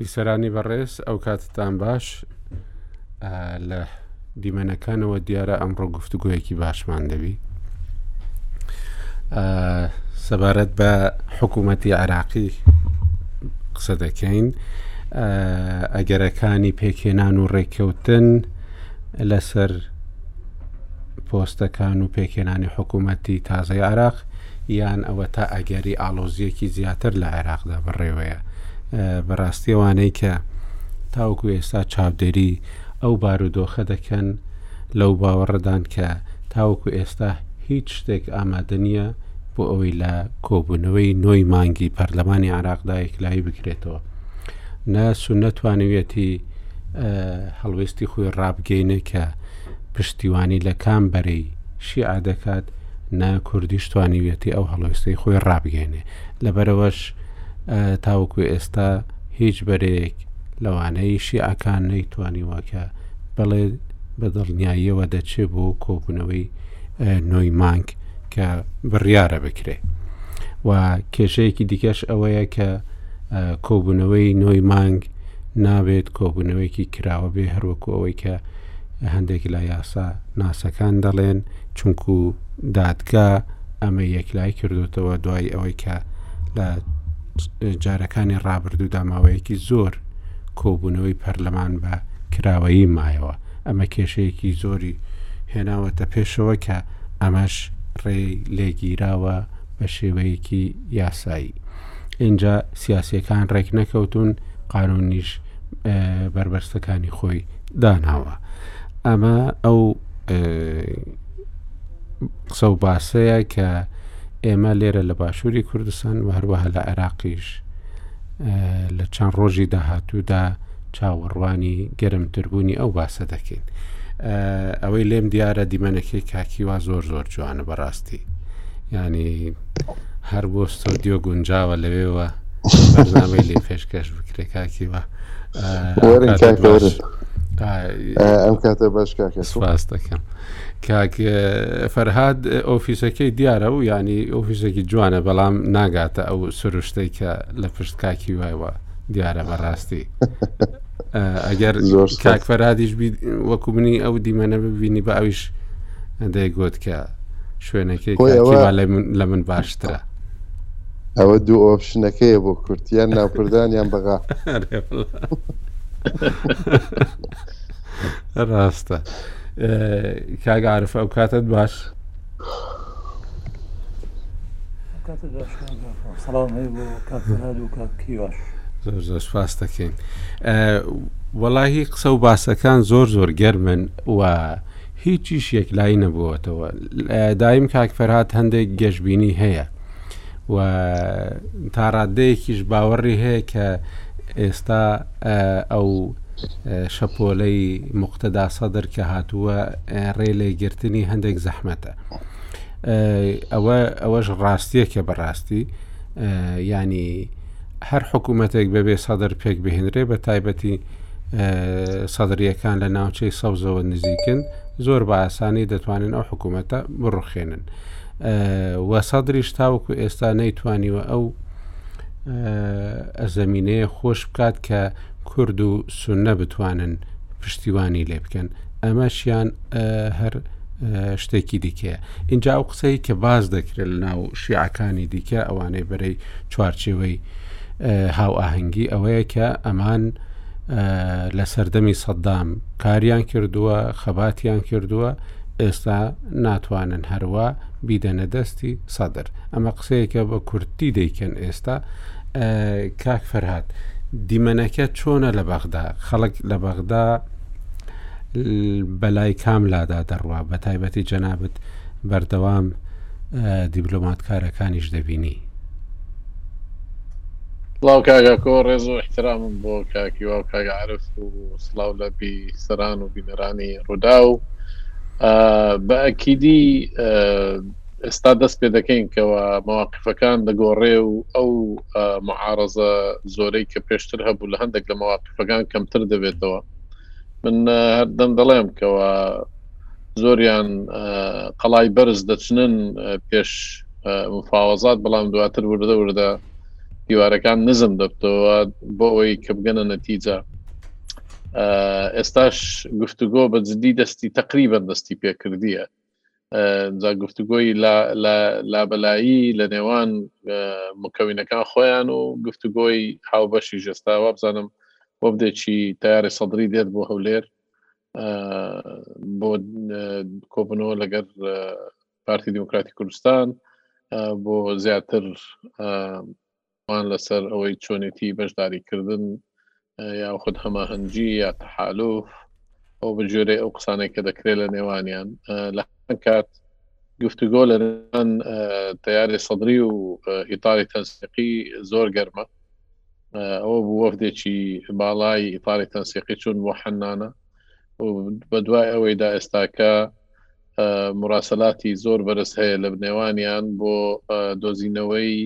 بیسەرانی بەڕێز ئەو کاتتان باش لە دیمەنەکانەوە دیارە ئەمڕۆ گفتوگویەکی باشمان دەبی سەبارەت بە حکوومەتی عراقی قسە دەکەین ئەگەرەکانی پێکهێنان و ڕێککەوتن لەسەر پۆستەکان و پێکهێنانی حکوومەتی تازای عراق یان ئەوە تا ئەگەری ئالۆزیەکی زیاتر لە عێراقدا بڕێوەیە بەڕاستیەوانەی کە تاوکو ئێستا چاودێری ئەو بارودۆخە دەکەن لەو باوەڕدان کە تاوکو ئێستا هیچ شتێک ئامادە نییە بۆ ئەوەی لە کۆبوونەوەی نۆی مانگی پەرلەمانی عراقدا یەکلایی بکرێتەوە نە سونە توانویەتی هەڵوێستی خۆی ڕابگەینە کە پشتیوانی لە کام بەرەی شیعە دەکات نە کوردیش توانیویەتی ئەو هەڵوێستی خۆی ڕابگەینێ لەبەرەوەش تاوکو ئێستا هیچ بەرەیەک لەوانەیە شیعەکان نەیتوانیوەکە بڵێ بە دڵنیاییەوە دەچێ بۆ کۆبوونەوەی نۆی مانک کە بڕیارە بکرێ و کێشەیەکی دیکەش ئەوەیە کە کۆبوونەوەی نۆی مانگ نابێت کۆبوونەوەیکی کراوە بێ هەروەکو ئەوەی کە هەندێک لە یاسا ناسەکان دەڵێن چونکو دادگا ئەمە یەکلای کردوتەوە دوای ئەوەی کە لە جارەکانی ڕابردوودا ماوەیەکی زۆر کۆبوونەوەی پەرلەمان بە کراوەیی مایەوە ئەمە کێشەیەکی زۆری هێناوەتە پێشەوە کە ئەمەش ڕێی لێگیراوە بە شێوەیەکی یاسایی. ئینجا سیاسەکان ڕێک نەکەوتون قانونیش بەربەرستەکانی خۆی داناوە. ئەمە ئەو قسە و باسەیە کە ئێمە لێرە لە باشووری کوردستان و هەروەها لە عێراقیش لە چەند ڕۆژی داهاتوودا چاوەڕوانی گەرمتربوونی ئەو باسە دەکەین ئەوەی لێم دیارە دیمەنەکەی کاکیوا زۆر زۆر جوانە بەڕاستی ینی هەر بۆ ستۆدیۆ گونجاوە لەوێوە بەرنامەی لێ پێشکەش بکرێ کاکیوە ئەم کاتە باش کاکە سپاس دەکەم کاک فەرهاد ئۆفیسەکەی دیارە و یانی ئۆفیسێکی جوانە بەڵام ناگاتە ئەو سروشتەی کە لە پشت کاکی وایوە دیارە بەڕاستی ئەگەر زۆر کاک فەرهادیش وەکو منی ئەو دیمەنە ببینی بە ئەویش دەیگوت کە شوێنەکەی لە من باشترە ئەوە دوو ئۆپشنەکەیە بۆ کورتیان ناوکرددانیان بەغا ڕاستە کاگەعاعرف ئەو کاتت باش سپاس دەکەین وەڵاهی قسە و باسەکان زۆر زۆر گەرمن و هیچیش یەکلایی نەبووەتەوە دایم کاکفەرهاات هەندێک گەشببینی هەیە و تا ڕاددەیەکیش باوەڕی هەیە کە ئێستا ئەو شەپۆلەی مقتەدا سەدر کە هاتووە ڕێ لێگرتنی هەندێک زەحمەتە ئەوە ئەوەش ڕاستیە کە بەڕاستی ینی هەر حکوومەتێک بەبێ سەدر پێک بهێنرێ بە تایبەتی سەدرریەکان لە ناوچەی سەوزەوە نزیکن زۆر بە ئاسانی دەتوانن ئەو حکوومەتە بڕخێنن. و سەدریش تاوەکو ئێستا نەیتوانیوە ئەو زەمینەیە خۆش بکات کە کورد و سنە بتوانن پشتیوانی لێ بکەن ئەمەشیان هەر شتێکی دیکەیە اینجا ئەو قسەی کە باز دەکرێت لە ناو شیعەکانی دیکە ئەوانەی بەرەی چوارچێوەی هاو ئاهەنگی ئەوەیە کە ئەمان لە سەردەمی سەددام کاریان کردووە خەباتیان کردووە ئێستا ناتوانن هەروا بیدەنە دەستی سەدر ئەمە قسەیەکە بە کورتی دەیکەن ئێستا کاک فەرهاد دیمەنەکە چۆنە لە بەغدا خەڵک لە بەغدا بەلای کام لادا دەڕوا بە تایبەتی جەنابەت بەردەوام دیبلۆماتکارەکانیش دەبینی سڵاو کاک ئاکۆ ڕێز و ئیحترامم بۆ کاک هیوا و کاک عارف و سڵاو لە بیسەران و بینەرانی ڕووداو ئا، بە ئەکیدی ئا، ئێستا دەست پێ دەکەین کەەوە مواقفەکان دەگۆڕێ و ئەو ئا، معارەزە زۆرەی کە پێشتر هەبوو لە هەندێک لە مواقفەکان کەمتر دەبێتەوە من ئا، هەردەم دەڵێم کەەوە زۆریان ئا، قەڵای بەرز دەچنن ئا، پێش مفاوەزات بەڵام دواتر وردە وردە دیوارەکان نزم دەبتەوە بۆ ئەوەی کە بگەنە نەتیجە ئێستاش گفتوگۆ بە جددی دەستی تقریبا دەستی پێکردیە جا گفتوگۆی لابلایی لە نێوان مکەوینەکان خۆیان و گفتوگۆی هاوبەشی ژێستا وابزانم بۆ بدێکی تیارە سەدرری دێت بۆ هەولێر بۆ کۆبنەوە لەگەر پارتی دیموکراتی کوردستان بۆ زیاتر وان لەسەر ئەوەی چۆنێتی بەشداریکردن یا خود هەماهەنگی یا تەحالوف ئەو بەگوێرەی ئەو قسانێک کە دەکرێت لە نێوانیان لە کات گفتوگۆ لە نێوان تیارێ سەدرری و ئیتاری تەنسیقی زۆر گەرمە ئەوە بوو وەفدێکی باڵای ئیتاری تەنسیقی چون بۆ حەنانە بە دوای ئەوەیدا ئێستاکە موراسەلاتی زۆر بەرز هەیە لە نێوانیان بۆ دۆزینەوەی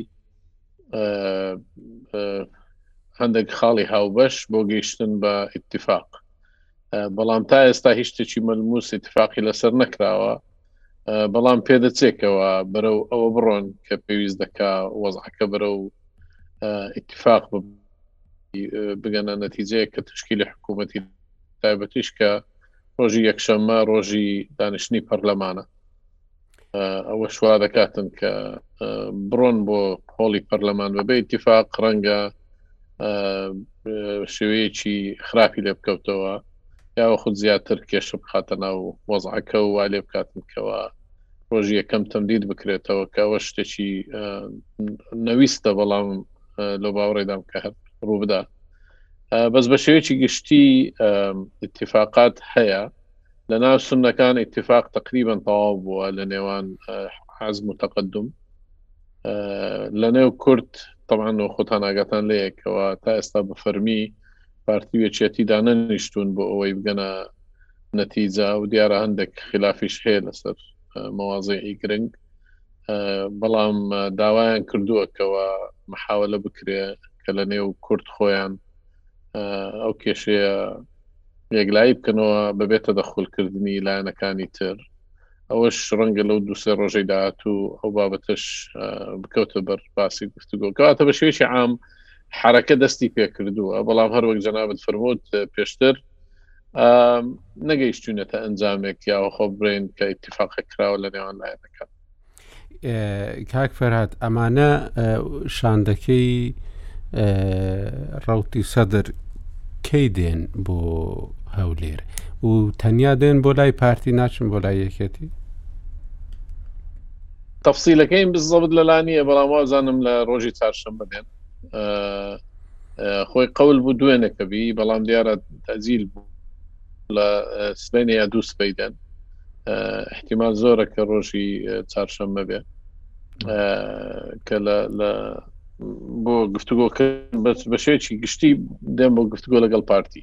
هەندێک خاڵی هاوبەش بۆ گەیشتن بە ئیتفاق بەڵام تا ئێستا هیچ شتێکی مەلموس اتفاقی لەسەر نەکراوە بەڵام پێدەچێکەوە بەرەو ئەوە بڕۆن کە پێویست دەکا وەزعەکە بەرەو اتفاق بگەنە نەتیجەیە کە تشکیلی حکوومەتی تایبەتیش کە ڕۆژی یەکشەممە ڕۆژی دانیشتنی پەرلەمانە ئەوە شوا دەکاتن کە بڕۆن بۆ هۆڵی پەرلەمان بەبێ اتفاق ڕەنگە شێوەیەکی خراپی لێ بکەوتەوە یاوە خود زیاتر کێشە بخاتە ناو وەزعەکە و وا لێ بکاتنکەوە ڕۆژی یەکەم تەمدید بکرێتەوە کەەوە شتێکی نەویستە بەڵام لە باوەڕێدام کە هەر ڕووبدا بەس بە شێوەیەکی گشتی اتفاقات هەیە لە ناو سنەکان اتفاق تقریبان تەواو بووە لە نێوان حەزم و تەقدم لە نێو کورد تەمان و خۆتان ئاگاتان لەیەکەوە تا ئێستا بە فەرمی پارتی وێچێتی دانەنیشتون بۆ ئەوەی بگەنە نەتیجا و دیارە هەندێک خلافیش هەیە لەسەر مەوازەی گرنگ بەڵام داوایان کردووە کەەوە محاولە بکرێ کە لە نێو کورد خۆیان ئەو کێشەیە یەکلایی بکەنەوە بەبێتە دەخولکردنی لایەنەکانی تر ئەوەش ڕەنگە لەو دوسێ ڕۆژەی داات و ئەو بابەتش بکەوتە بەر باسی گفتوگۆکەواتە بە شێوەیەکی عام حرەکە دەستی پێکردووە بەڵام هەروەک جەنابەت فرمووت پێشتر نەگەیشتونەتە ئەنجامێک یاوەخۆ برین کە اتفاقە کراوە لە نێوان لایەنەکان کاک فەرهات ئەمانە شاندەکەی ڕوتی سەدر کەی دێن بۆ هەولێر و تەنیا دێن بۆ لای پارتی ناچن بۆ لای یەکێتی تەفسیلەکەیم بزەبت لەلانیە بەڵام وازانم لە ڕۆژی چارشەمە دێن خۆی قەول بوو دوێنەکە بی بەڵام دیارە تەزیل بوو لە سبینە یا دوو سپیدەن احتیمال زۆرە کە ڕۆژی چارشەممە بێ کە لە بۆ گفتوگۆکە بەس بەشێکی گشتی دەم بۆ گفتگۆ لەگەڵ پارتی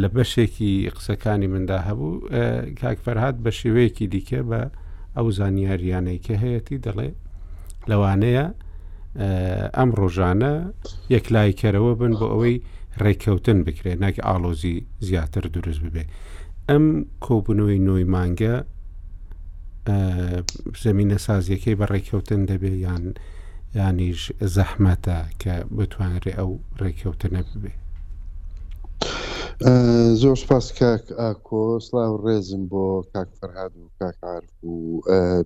لە بەشێکی قسەکانی مندا هەبوو کاک فەرهاد بە شێوەیەکی دیکە بە ئەو زانیاریانەی کە هەیەی دەڵێ لەوانەیە ئەم ڕۆژانە یەکلایکەرەوە بن بۆ ئەوەی ڕێککەوتن بکرێت ناکە ئالۆزی زیاتر دروست ببێ ئەم کۆبوونەوەی نۆی مانگە زەمینە سازیەکەی بە ڕێککەوتن دەبێ یان یانیش زەحمەتە کە بتوانرێ ئەو ڕێککەوتنە ببێ زۆر سپاس کاک ئاکۆ سلااو ڕێزم بۆ کاک فەرهاد و کاکعاعرف و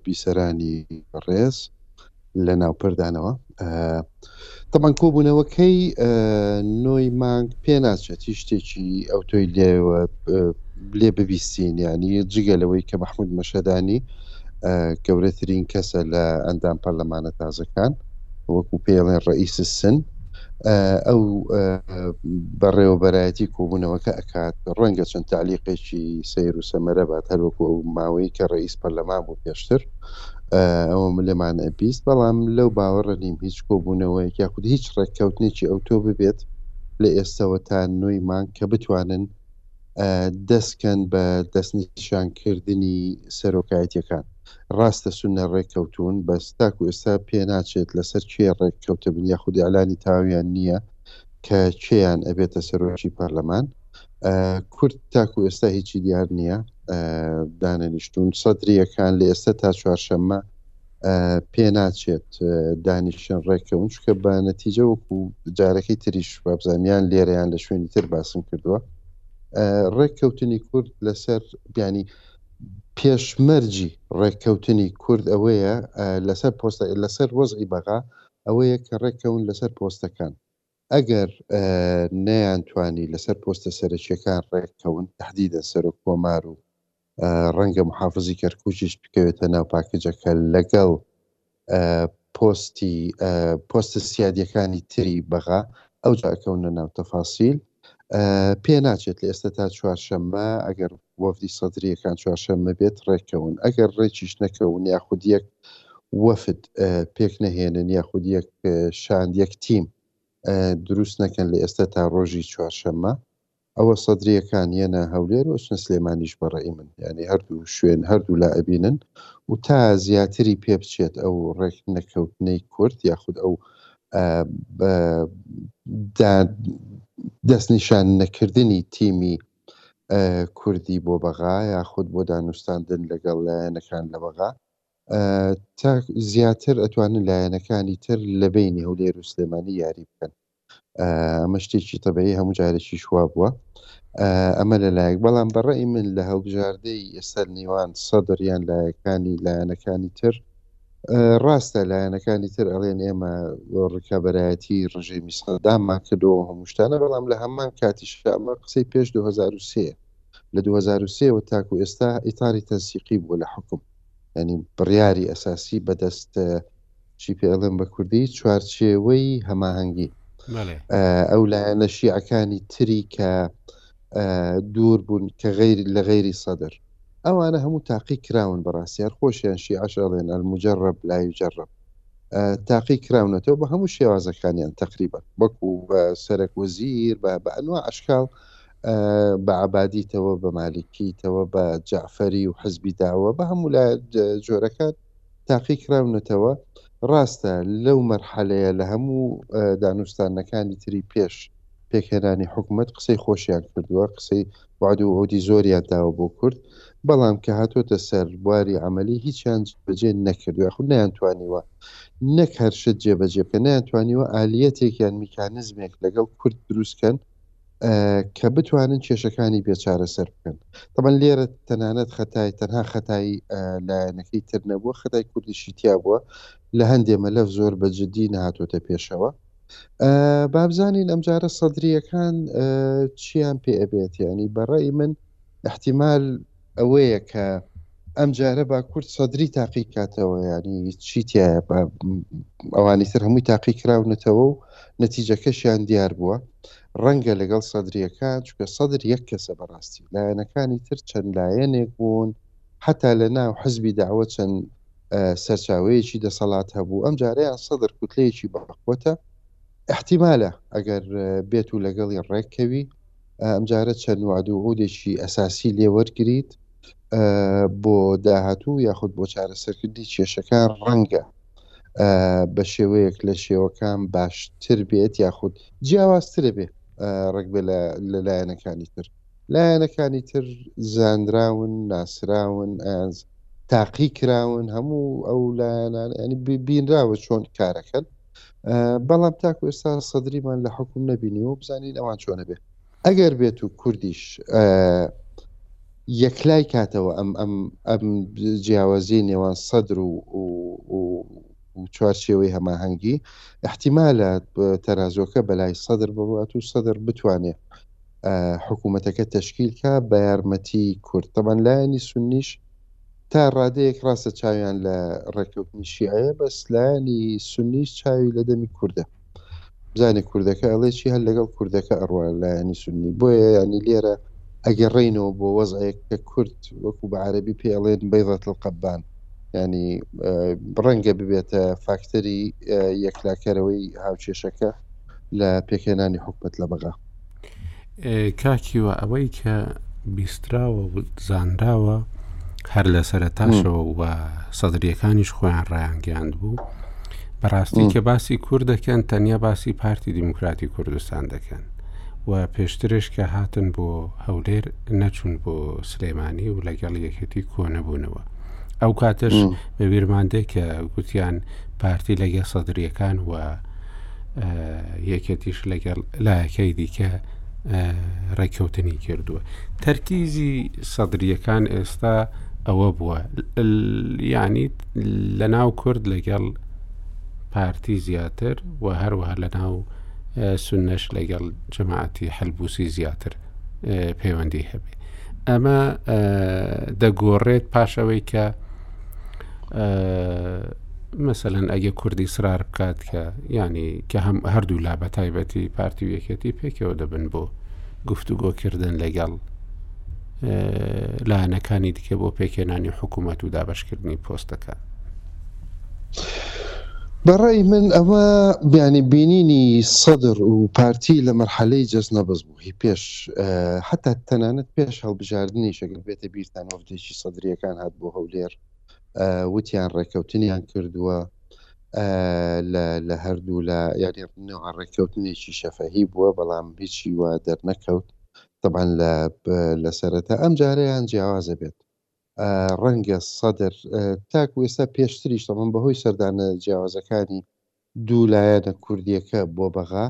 بیسەرانی ڕێز لە ناوپردانەوە تەبان کۆبوونەوەکەی نۆی مانگ پێ ناچێت هیچ شتێکی ئەو تۆی لێوە لێ ببیستین ینی جگە لەوەی کە مححمود مەشەدانی گەورەترین کەسە لە ئەندام پەرلەمانە تازەکان وەکو پێڵێن ڕئیس سن ئەو بەڕێوەبەرایەتی کۆبوونەوەکە ئەکات ڕەنگە چەند تعلیقێکی سیر و سەمەرە بات هەروەکو ئەو ماوەی کە ڕئیس پەرلەمان بوو پێشتر ئەوە لێمان ئەبیست، بەڵام لەو باوەڕ نیم هیچ کۆبوونەوەیەک یاخود هیچ ڕێککەوتنێکی ئەوتۆ ببێت لە ئێستەوە تا نۆی مانگ کە بتوانن دەستکەن بە دەستنیشانکردنی سەرۆکایەتیەکان. ڕاستە سوننە ڕێککەوتوون، بەس تاکو ئێستا پێناچێت لەسەر کێ ڕێککەوتبن یاخود ئیعلانی تەواویان نییە کە کێیان ئەبێتە سەرۆکی پەرلەمان. کورد تاکو ئێستا هیچی دیار نییە دانەنیشتون سەدریەکان لە ئێستا تا چوارشەممە پێ ناچێت دانیشتن ڕێکەون چکە بە نەتیجە وەکو جارەکەی تریش بابزانیان لێرەیان لە شوێنی تر باسم کردووە ڕێککەوتنی کورد لەسەر بیانی پێشمەرجی ڕێککەوتنی کورد ئەوەیە لەسەر پۆستە لەسەر وەزعی بەغا ئەوەیە کە ڕێککەون لەسەر پۆستەکان ئەگەر نەیانتوانی لەسەر پۆستە سەرەکییەکان ڕێککەون، تەحدیدەن سەرۆک کۆمار و ڕەنگە محافزی کەرکووکیش بکەوێتە ناو پاکجەکە لەگەڵ پۆستی پۆستە سیادییەکانی تری بەغا، ئەوجا ئەکەونە ناو تەفاسیل. پێناچێت لە ئێستا تا چوارشەممە ئەگەر وەفدی سەدرییەکان چوارشەممە بێت ڕێککەون، ئەگەر ڕێکیش نەکەون یاخود یەک وەفد پێک نەهێنن یاخود یەک شاند یەک تیم دروست نەکەن لە ئێستا تا ڕۆژی چوارشەممە ئەوە سەدرییەکان یەنە هەولێر و ئەچنە سلێمانیش بەڕێی من یانی هەردوو شوێن هەردوو لا ئەبینن و تا زیاتری پێ بچێت ئەو ڕێک نەکەوتنەی کورد یاخود ئەو دەستنیشان نەکردنی تیمی کوردی بۆ بەغا یاخود بۆ دانوستاندن لەگەڵ لایەنەکان لە بەغا تا زیاتر ئەتوانن لایەنەکانی تر لە بینی هەولێر و سلێمانی یاری بکەن ئەمە شتێکی تەبەی هەموو جارێکی شوا بووە ئەمە لە لایەک بەڵام بەڕێی من لە هەڵبژاردەی ئێستا نێوان سەدر یان لایەکانی لایەنەکانی تر ڕاستە لایەنەکانی تر ئەڵێن ئێمە ڕکابەرایەتی ڕژێمی سەدامان کردەوە هەمووشتانە بەڵام لە هەمان کاتیش ئەمە قسەی پێش 2023 لە 2023 و تاکو ئێستا ئیتاری تەنسیقی بووە لە حکوم ینی بڕیاری ئەساسی بەدەست چی پێڵێن بە کوردی چوارچێوەی هەماهەنگی ئەو لایەنە شیعەکانی تری کە دوور بوون کە غەیر لە غەیری سەدر ئەوانە هەموو تاقی کراون بەڕاستیان خۆشیان شیعەش ئەڵێن المجرب لا یجرب تاقی کراونەتەوە بە هەموو شێوازەکانیان تقریبا وەکو بە سەرەک وەزیر بە بە ئەنوا ئەشکال بە عبادیتەوە بە مالیکیتەوە بە جعفەری و حزبی داوە بە هەموو لە جۆرەکان تاقی کراونەتەوە، ڕاستە لەو مەرحەلەیە لە هەموو دانوستانەکانی تری پێش پێکهێنانی حکومەت قسەی خۆشیان کردووە، قسەی وەعد و وعودی زۆریان داوە بۆ کورد، بەڵام کە هاتۆتە سەر بواری عەمەلی هیچیان جێبەجێ نەکردووە، یاخود نەیانتوانیوە نەک هەر شت جێبەجێ بکەن، نەیانتوانیوە ئالیەتێک یان میکانزمێک لەگەڵ کورد دروست کەن، کە بتوانن کێشەکانی بێ چارەسەر بکەن تەبەن لێرە تەنانەت خەتای تەنها خەتای لایەنەکەی تر نەبووە خەتای کوردیشی تیا بووە لە هەندێ مەلەف زۆر بە جددی نهاتۆتە پێشەوە بابزانین ئەمجارە سەدرریەکان چیان پێ ئەبێت ینی بەڕێی من احتیمال ئەوەیە کە ئەم جارە با کورد سەدری تاقی کاتەوە ینی چی تایە ئەوانی تر هەمووی تاقی کراونەتەوە و نەتیجەکەشیان دیار بووە ڕەنگە لەگەڵ سەدرریەکان چکە سەدر یەک کەسە بەڕاستی لایەنەکانی تر چەند لایەنێک بوون حتا لە ناو حزبی داوە چەند سەرچاوەیەکی دەسەڵات هەبوو ئەم جارەیان سەدر کوتلەیەکی بەقوتە احتیمالە ئەگەر بێت و لەگەڵی ڕێککەوی ئەمجارە چەند وعد و عودێکی ئەساسی لێوەرگریت بۆ داهاتوو یاخود بۆ چارەسەرکردنی کێشەکان ڕەنگە بە شێوەیەک لە شێوەکان باشتر بێت یاخود جیاوازترە بێ ڕێک بێ لە لایەنەکانی تر لایەنەکانی تر زانراون ناسراون ئەنج تاقی کراون هەموو ئەو لایەنان ینی بینراوە چۆن کارەکەن بەڵام تاکو ئێستا سەدریمان لە حکوم نەبینی و بزانین ئەوان چۆنە بێ ئەگەر بێت و کوردیش یەکلای کاتەوە ئەم ئەم ئەم جیاوازی نێوان سەدر و چوارچێوەی هەماهەنگی احتیمالە تەرازۆکە بەلای سەدر بڕات و سەدر بتوانێت حکوومەتەکە تشکیلکە بە یارمەتی کورد تەبان لایەنی سنیش تا ڕادەیەک ڕاستە چاویان لە ڕێککەوتنی شیعەیە بەس لایەنی سونیش چاوی لە دەمی کوردە بزانێ کوردەکە ئەڵێ چی هەر لەگەڵ کوردەکە ئەڕوا لایەنی سونی بۆیە ینی لێرە ئەگەڕێینەوە بۆ وەزعەیەک کە کورد وەکو بە عەربی پێڵێن بەیڵەتل قەبان ینی ڕەنگە ببێتە فاکتەری یەکلاکەرەوەی هاوکێشەکە لە پێکهێنانی حکومت لە بەغا کاک هیوا ئەوەی کە بیستراوە و زانراوە هەر لە سەرتاشەوە و سەدریەکانیش خۆیان ڕایانگەاند بوو بەڕاستی کە باسی کورد دەکەن تەنیا باسی پارتی دیموکراتی کوردستان دەکەن و پێشترش کە هاتن بۆ هەولێر نەچوون بۆ سلێمانی و لەگەڵ یەکەتی کۆنەبوونەوە ئەو کاتش بە ویرماندەی کە گوتیان پارتی لەگە سەدرریەکان و یەکێتیش لەگەڵ لایەکەی دیکە ڕێککەوتنی کردووە تەرکیزی سەدریەکان ئێستا ئەوە بووە ینی لە ناو کورد لەگەڵ پارتی زیاتر و هەروەها لە ناو سنەش لەگەڵ جەماعەتی حلبوسی زیاتر پەیوەندی هەبێ ئەمە دەگۆڕێت پاشەوەی کە مەسەلەن ئەگە کورد ئیسرار بکات کە یانی کە هەم هەردوو لا بە تایبەتی پارتی و یەکێتی پێکەوە دەبن بۆ گفتوگۆکردن لەگەڵ لایەنەکانی دیکە بۆ پێکێنانی حکوومەت و دابشکردنی پۆستەکە. بەڕای من ئەوە بیانی بینینی سەدر و پارتی لە مەرحەلەی جەست نەبز بوو هی پێش حتا تەنانەت پێش هەڵبژاردننی شەکل بێتە بیرتان وەفتێکی سەدرریەکان هات بۆ هەولێر وتیان ڕێککەوتنیان کردووە لە هەردوولا یاری نەوە ڕێککەوتنێکی شەفەهی بووە بەڵام هیچی وە دەرنەکەوت طبعاان لە سەرەتا ئەم جارەیان جیاوازە بێت ڕەنگە سەدر تاک وێستا پێشتریش تەمەم بەهۆی سەردانە جیاوازەکانی دوو لایەنە کوردیەکە بۆ بەغا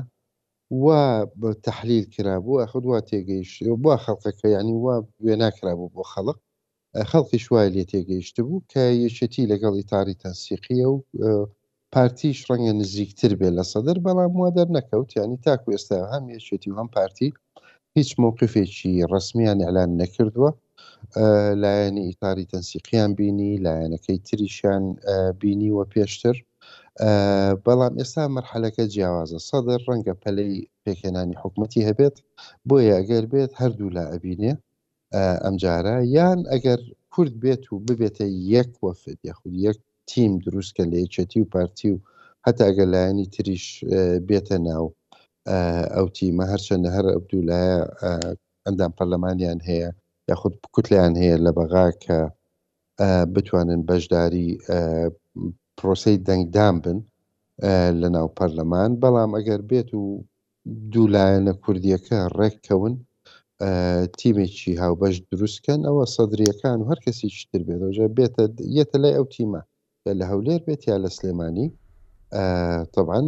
وا تحلیل کرابوو خود وا تێگەیش بۆ خەڵکەکە ینی وا وێنا کرابوو بۆ خەڵک خەڵکیش وای لێ تێگەیشتبوو کە یەکێتی لەگەڵ ئیتاڕی تەنسیقییە و پارتیش ڕەنگە نزیکتر بێت لە سەدر، بەڵام وا دەرنەکەوت، یانی تاکو ئێستا هەم یەکێتی و هەم پارتی هیچ مەوقفێکی ڕەسمیان ئیعلان نەکردووە، لایەنی ئیتاڕی تەنسیقییان بینی، لایەنەکەی تریشیان بینیوە پێشتر، بەڵام ئێستا مەرحەلەکە جیاوازە، سەدر ڕەنگە پەلەی پێکهێنانی حکومەتی هەبێت، بۆیە گەر بێت هەردوولا ئەبینێ. ئەمجارە یان ئەگەر کورد بێت و ببێتە یەک وەفد یاخود یەک تیم دروست کە لە یەکێتی و پارتی و هەتا ئەگەر لایەنی تریش بێتە ناو ئەو تیمە هەرچەندە هەر عبدولایە ئەندام پەرلەمانیان هەیە یاخود بکوتلیان هەیە لە بەغا کە بتوانن بەشداری پرۆسی دەنگدان بن لە ناو پەرلەمان بەڵام ئەگەر بێت و دوو لایەنە کوردیەکە ڕێک کەون تیمێکی هاوبەش دروست کەن ئەوە سەدریەکان و هەر کەسیکی تر بێت ئەوجا بێتە یەتە لای ئەو تیمە یا لە هەولێر بێت یا لە سلێمانی طبعا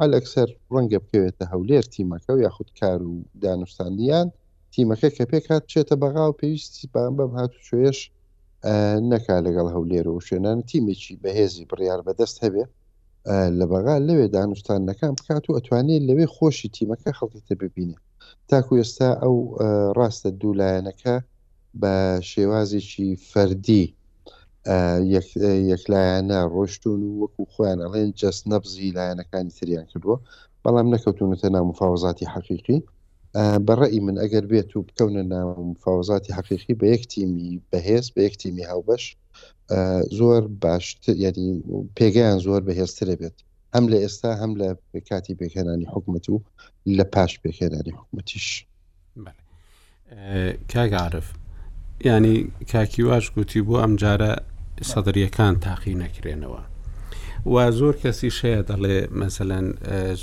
ئەلەکسەر ڕەنگە بکەوێتە هەولێر تیمەکە و یاخود کار و دانوستاندیان تیمەکە کە پێک هات چێتە بەغا و پێویستی بان بەم هاتوچۆیش نەکا لەگەڵ هەولێر و شوێنان تیمێکی بەهێزی بڕیار بەدەست هەبێ لە بەغا لەوێ دانوستانەکان بکات و ئەتوانێت لەوێ خۆشی تیمەکە خەڵکی تێ ببینێ تاکو ئێستا ئەو ڕاستە دوو لایەنەکە بە شێوازێکی فەردی یەکلایەنە ڕۆشتون و وەکو خۆیان ئەڵێن جەست نەبزی لایەنەکانی تریان کردووە بەڵام نەکەوتونەتە نامفاوزاتی حەقیقی بەڕێی من ئەگەر بێت و بکەونە ناوفاوزاتی حەقیقی بە یەک تیمی بەهێز بە یەک تیمی هاوبەش زۆر باشت یادی پێگەیان زۆر بەهێزترە بێت هەم لە ئێستا هەم لە کاتی پێکهێنانی حکوومەت و لە پاش پێکهێنانی حکوومەتیش کاگەعاعرف ینی کاکی واش گوتی بۆ ئەم جارە سەدرریەکان تاقی نەکرێنەوە و زۆر کەسی شەیە دەڵێ مەسەەن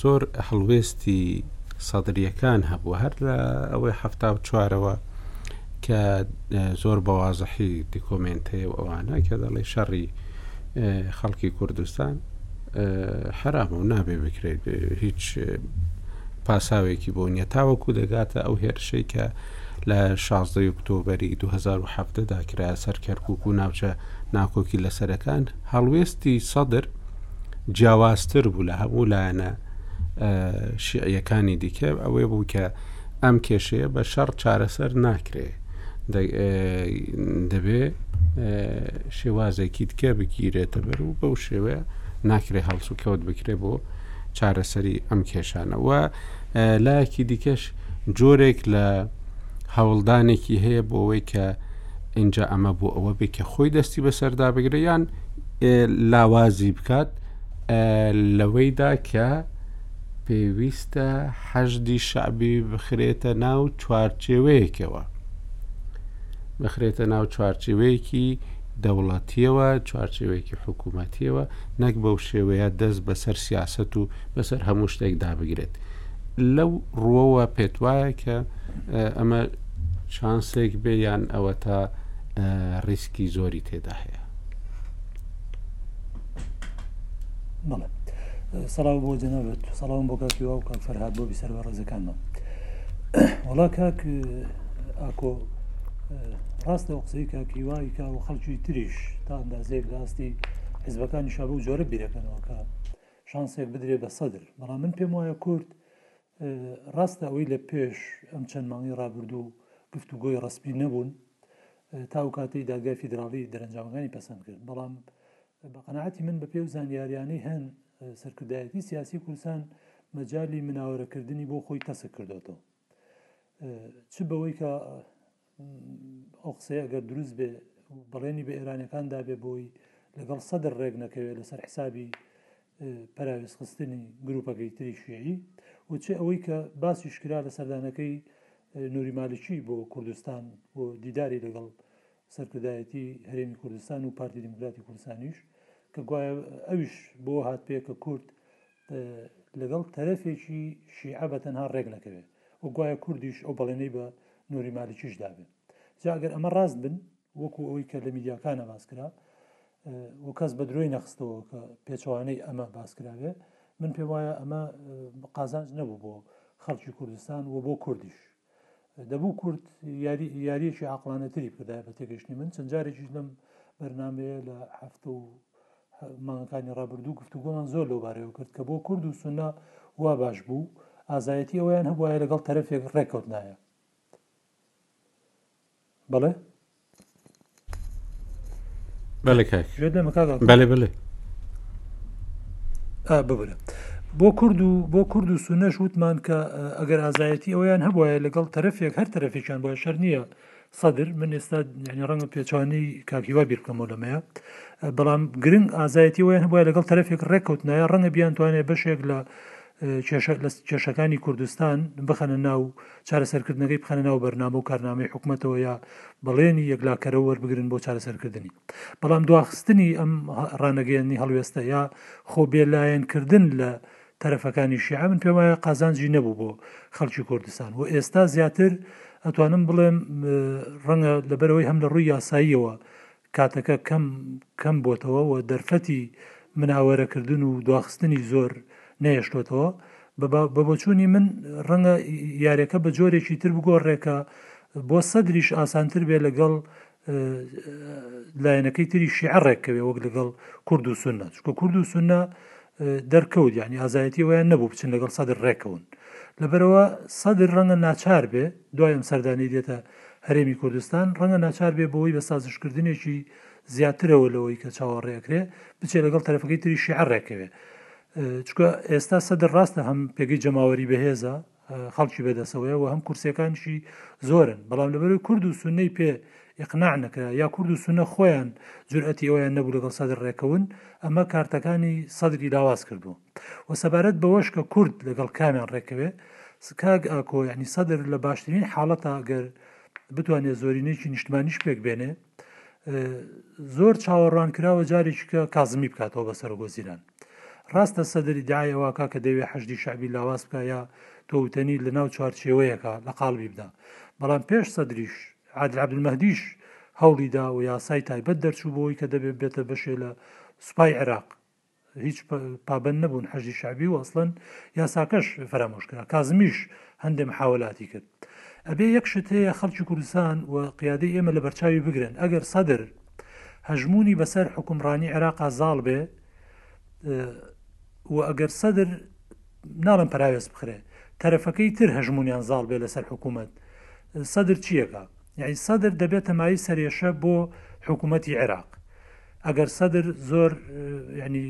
زۆر هەڵوێستی سەدرریەکان هەبوو هەر لە ئەوەی هەفتا و چوارەوە کە زۆر بەوازحی دیکۆمنتەیە و ئەوانە کە دەڵێ شەڕی خەڵکی کوردستان حرام و نابێ بکرێت هیچ پاساوێکی بۆ نیە تاوەکو دەگاتە ئەو هێرشەی کە لە 16 ئۆکتۆبری 2010دا کرا سەر کەرکک و ناوچە ناکۆکی لە سەرەکان هەڵوێستی سەدر جیاوازتر بوو لە هەموو لایەنە شیعیەکانی دیکە ئەوەی بوو کە ئەم کێشەیە بە شەڕ چارەسەر ناکرێ دەبێ شێوازێکی تکێ بگیرێتە بەر و بەو شێوەیە ناکرێ هەڵس و کەوت بکرێ بۆ چارەسەری ئەم کێشانەوە لایەکی دیکەش جۆرێک لە هەوڵدانێکی هەیە بۆ ئەوەی کە اینجا ئەمە بۆ ئەوە بێ کە خۆی دەستی بەسەردا بگرە یان لاوازی بکات لەوەیدا کە پێویستە حەشدی شەعبی بخرێتە ناو چوارچێوەیەکەوە بخرێتە ناو چوارچێوەیەکی دەوڵەتیەوە چوارچێوەیەکی حکوومەتیەوە نەک بەو شێوەیە دەست بەسەر سیاست و بەسەر هەموو شتێک دابگرێت لەو ڕوەوە پێت وایە کە ئەمە چانسێک بێ یان ئەوە تا ریسکی زۆری تێدا هەیە بەڵێ سەڵاو بۆ جەنابەت سەڵاوم بۆ کاکی واو کاک فەرهاد بۆ بیسەر بە ڕێزەکانمان وڵا کاک ئاکۆ ڕاستە و قسەی کاکی وایکە و خەڵکی تریش تا ئەندازەیەک لە ئاستی حزبەکانی شابە و جۆرە بیرەکەنەوە کە شانسێک بدرێ بە سەدر بەڵام من پێم وایە کورد ڕاستە ئەوەی لە پێش ئەم چەند مانگی ڕابردوو گفتوگۆی ڕسپی نەبوون تا ئەو کاتەی دادگای فیدراڵی دەرەنجامەکانی پەسەند کرد، بەڵام بە قەناعەتی من بەپێی ئەو زانیاریانەی هەن سەرکردایەتی سیاسی کوردستان مەجالی مناوەرەکردنی بۆ خۆی تەسک کردوێتەوە چ بەوەی کە ئەو قسەی ئەگەر دروست بێ بەڵێنی بە ئێرانەکان دابێ بۆی لەگەڵ سەدر ڕێک نەکەوێت لەسەر حسابی پراوێزخستنی گروپەکەی تری شوێعی و چ ئەوەی کە باسیشکرا لە سەردانەکەی نوری مالکی بۆ کوردستان و دیداری لەگەڵ سەرکردایەتی هەرێمی کوردستان و پارتی دیموکراتی کوردستانیش کە گوایە ئەویش بۆ هات پێ کە کورد لەگەڵ تەرەفێکی شیعە بە تەنها ڕێک نەکەوێت و گوایە کوردیش ئەو بەڵێنەی بە نوری مالکیش دابێت جاگەر ئەمە ڕاست بن وەکو ئەوەی کە لە میدیاکانە باس کرا و کەس بە درۆی نەخستەوە کە پێچەوانەی ئەمە باسکراوێ من پێم وایە ئەمە قازانج نەبوو بۆ خەڵکی کوردستان و بۆ کوردیش دەبوو کورد یاریەکی عقلانەتری بکردای بە تێگەشتنی من چەند جارێکیش لەم بەرنمەیە لە هەفتە و مانگەکانی ڕابردوو گفتوگۆمان زۆر لەو بارەوە کرد کە بۆ کورد و سونا وا باش بوو ئازایەتی ئەویان هەبواە لەگەڵ تەرەفێک ڕێککەوت نایە بەڵێ بەڵێ کاک گوێت نەما کاک ئاڵتون بەڵێ بەڵێ ئا ببرە بۆ کورد و بۆ کورد و سونەش وتمان کە ئە، ئەگەر ئازایەتی ئەویان هەبواە لەگەڵ تەرەفێک هەر تەرەفێکیان بۆ شەر نییە سەدر من ئێستا یعنی ڕەنگە پێچوانەی کاکیوا بیر بکەمەوە لەمەیە ئە، بەڵام گرنگ ئازایەتی ویان هەبواە لەگەڵ تەرەفێک ڕێککەوتنایە ڕەنگە بیان توانێت بەشێک لە ئە، کێشە لە کێشەکانی کوردستان بخەنە ناو چارەسەرکردنەکەی بخەنە ناو بەرنامە و کارنامەی حکومەتەوە یا بەڵێنی یەکلاکەرەوە وەربگرن بۆ چارەسەرکردنی، بەڵام دواخستنی ئەم ڕانەگەیەندنی هەڵوێستە یا خۆ بێلایەنکردن لە تەرەفەکانی شیعە من پێموایە قازانجی نەبوو بۆ خەڵکی کوردستان و ئێستا زیاتر ئەتوانم بڵێم ڕەنگە لەبەرئەوەی هەم لە ڕووی یاساییەوە کاتەکە کەم کەم بۆتەوە و دەرفەتی مناوەرەکردن و دواخستنی زۆر نەهێشتۆتەوە، بە بۆچوونی من ڕەنگە یاریەکە بە جۆرێکی تر بگۆڕێ کە بۆ سەدریش ئاسانتر بێ لەگەڵ لایەنەکەی تری شیعە ڕێککەوێ وەک لەگەڵ کورد و سنە چکە کورد و سنە دەرکەوت ینی ئازایەتی ویان نەبوو بچن لەگەڵ سەدر ڕێکەون لەبەرەوە سەدر ڕەنگە ناچار بێ دوای ئەم سەردانی دێتە هەرێمی کوردستان ڕەنگە ناچار بێ بەوەی بە سازشکردنێکی زیاترەوە لەوەی کە چاوەڕێ ئەکرێ بچێ لەگەڵ تەرەفەکەی تری شیعە ڕێکەوێ چکە ئێستا سەدر ڕاستە هەم پێگەی جەماوەری بەهێزە خەڵکی بەدەسەوەیە و هەم کورسەکانشی زۆرن بەڵام لەبەروی کورد و سنەی پێ ئقناع نەکرا یا کورد و سنە خۆیان جورئەتی ئەویان نەبوو لەگەڵ سەدر ڕێکەون ئەمە کارتەکانی سەدری لاواز کردووە وە سەبارەت بەوەش کە کورد لەگەڵ کامیان ڕێکەوێ کاک ئاکۆ یانی سەدر لە باشترین حاڵەتە گەر بتوانێت زۆرینەیەکی نیشتمانیش پێک بێنێ زۆر چاوەڕوان کراوە جارێکیکە کازمی بکاتەوە بە سەرۆگۆزیران ڕاستە سەدری دایەوەکە کە دەوێ حەشدی شعبی لاواز بکە یا تۆوتەنی لە ناو چوارچێوەیەەکە لە قاڵبی بدا بەڵام پێش سەدریش عادل عبدمەدیش هەوڵیدا و یاسای تایبەت دەرچوو بۆی کە دەبێت بێتە بەشێ لە سوپای عێراق هیچ پابەند نەبوون حەشدی شەعبی و ئەسڵەن یاساکەش فەرامۆش کرا کازمیش هەندێ محاولاتی کرد ئەبێ یەک شت هەیە خەڵکی کوردستان و قیادەی ئێمە لە بەرچاوی بگرن ئەگەر سەدر هەژموونی بەسەر حکومڕانی عێراقا زاڵ بێ و ئەگەر سەدر ناڵم پراوێز بخرێ تەرەفەکەی تر هەژمونیان زاڵ بێ لەسەر حکوومەت سەدر چیەکە یعنی سەدر دەبێت تەمایی سەرێشە بۆ حکوومەتتی عێراق ئەگەر سەدر زۆر ینی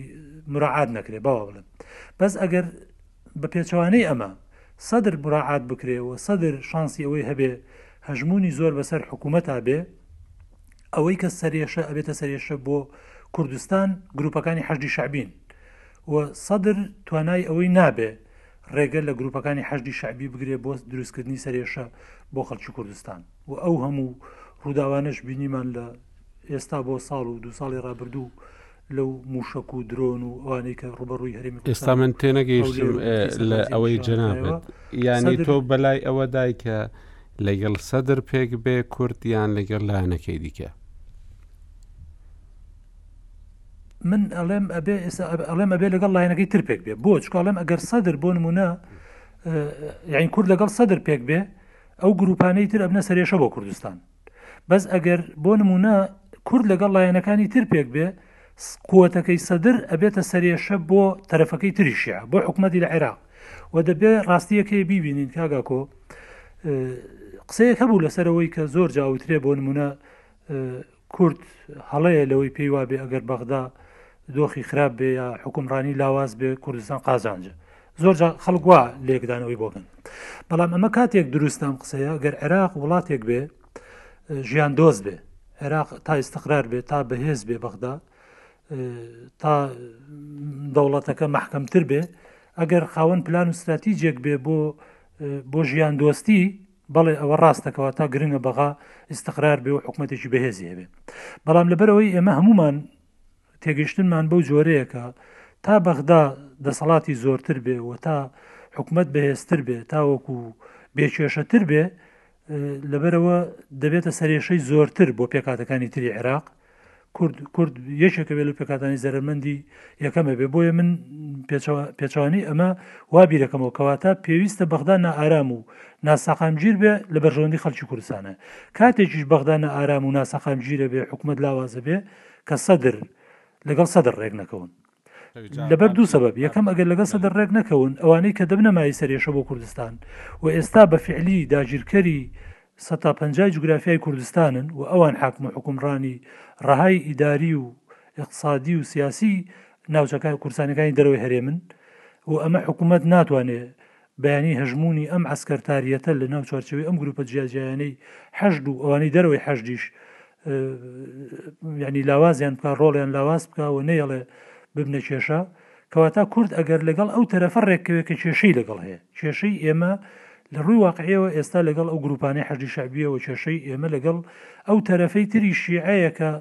مراعات نەکرێ باوە بڵێن بەس ئەگەر بە پێچوانەی ئەمە سەدر مراعات بکرێ و سەدر شانسی ئەوەی هەبێ هەژمونی زۆر بەسەر حکوومەتا بێ ئەوەی کە سەرێشە ئەبێتە سەرێشە بۆ کوردستان گروپەکانی حەجدی شعبین و سەدر توانای ئەوەی نابێ ڕێگە لە گروپەکانی حەجدی شعبی بگرێ بۆ دروستکردنی سەرێشە بۆ خەڵکی کوردستان و ئەو هەموو ڕووداوانش بینیمان لە ئێستا بۆ ساڵ و دوو ساڵی ڕابردوو لەو مووشەک و درۆن و ئەوانەی کە ڕوبەڕووی هەرێمی ئێستا من تێنەگەیشتم لە ئەوەی جەنابت یانی تۆ بەلای ئەوە دایکە لەگەڵ سەدر پێک بێ کورد یان لەگەڵ لایەنەکەی دیکە من ئەڵێم ئەبێ ئەڵێم ئەبێ لەگەڵ لایەنەکەی تر پێک بێ بۆ چکڵێم ئەگەر سەدر بۆ نمونە یاین کورد لەگەڵ سەدر پێک بێ ئەو گروپانەی تر ئەبنە سەرێشە بۆ کوردستان بەس ئەگەر بۆ نمونە کورد لەگەڵ لایەنەکانی تر پێک بێ قوتەکەی سەدر ئەبێتە سەرێشە بۆ تەرەفەکەی تریشە بۆ حکومەتی لە عێراق و دەبێ ڕاستیەکەی بیبینین کاگاکۆ قسەیەک هەبوو لەسەرەوەی کە زۆر جاوترێ بۆ نمونە کورد هەڵەیە لەوەی پێی وابێ ئەگەر بەغدا دۆخی خراپ بێ یا حکومڕانی لاواز بێ کوردستان قازانجە زۆر جا خەڵک وا لێکدانەوەی بۆ بن بەڵام ئەمە کاتێک دروستام قسەیە گەر عێراق وڵاتێک بێ ژیان دۆست بێ عێراق تا ئیسقرار بێ تا بەهێز بێ بەغدا تا دەوڵەتەکە مححکەمتر بێ ئەگەر خاوەن پلان و استراتیجێک بێ بۆ بۆ ژیان دۆستی بەڵێ ئەوە ڕاستەکەەوە تا گرنگە بەغا ئیسقرار بێ و حکوومەتێکی بەهێزی هەبێ بەڵام لەبەرەوەی ئێمە هەمومان تێگەیشتنمان بەو جۆرەیە کە تا بەغدا دەسەڵاتی زۆرتر بێ و تا حکومەت بەهێزتر بێ تاوەکو بێکێشەتر بێ لەبەرەوە دەبێتە سەرێشەی زۆرتر بۆ پێکاتەکانی تری عێراق کورد کورد یەکێکە بێ لە پێکاتانی زەرمەندی یەکەمە بێ بۆیە من پێچوانی ئەمە وا بیرەکەمەوە کەواتە پێویستە بەغدا نائارام و ناسەقامگیر بێ لە بەرژەوەندی خەلکی کوردستانە کاتێکیش بەغدا نائارام و ناسەقامگیرە بێ حکوومەت لاوازە بێ کە سەدر لەگەڵ سەدر ڕێک نەکەون لەبەر دوو سەبەب، یەکەم ئەگەر لەگەڵ سەدر ڕێک نەکەون ئەوانەی کە دەبنە مایەی سەرێشە بۆ کوردستان و ئێستا بە فیعلی داگیرکەری سەد تا پەنجا جوگرافیای کوردستانن و ئەوان حاکم و حوکمڕانی ڕەهای ئیداری و ئیقتسادی و سیاسی ناوچە کوردستانیەکانی دەرەوەی هەرێمن و ئەمە حکوومەت ناتوانێ بیانی هەژموونی ئەم عەسکەرتاریەتە لە ناو چوارچێوەی ئەم گروپە جیاجیایانەی حەشد و ئەوانەی دەرەوەی حەشدیش یعنی لاوازیان بکە ڕۆڵیان لاواز بکە و نەیەڵێ ببنە کێشە کەواتە کورد ئەگەر لەگەڵ ئەو تەرەفە ڕێککەوێت کە کێشەی لەگەڵ هەیە کێشەی ئێمە لە ڕووی واقعیەوە ئێستا لەگەڵ ئەو گروپانەی حەجی شعبیەوە کێشەی ئێمە لەگەڵ ئەو تەرەفەی تری شیعەیەکە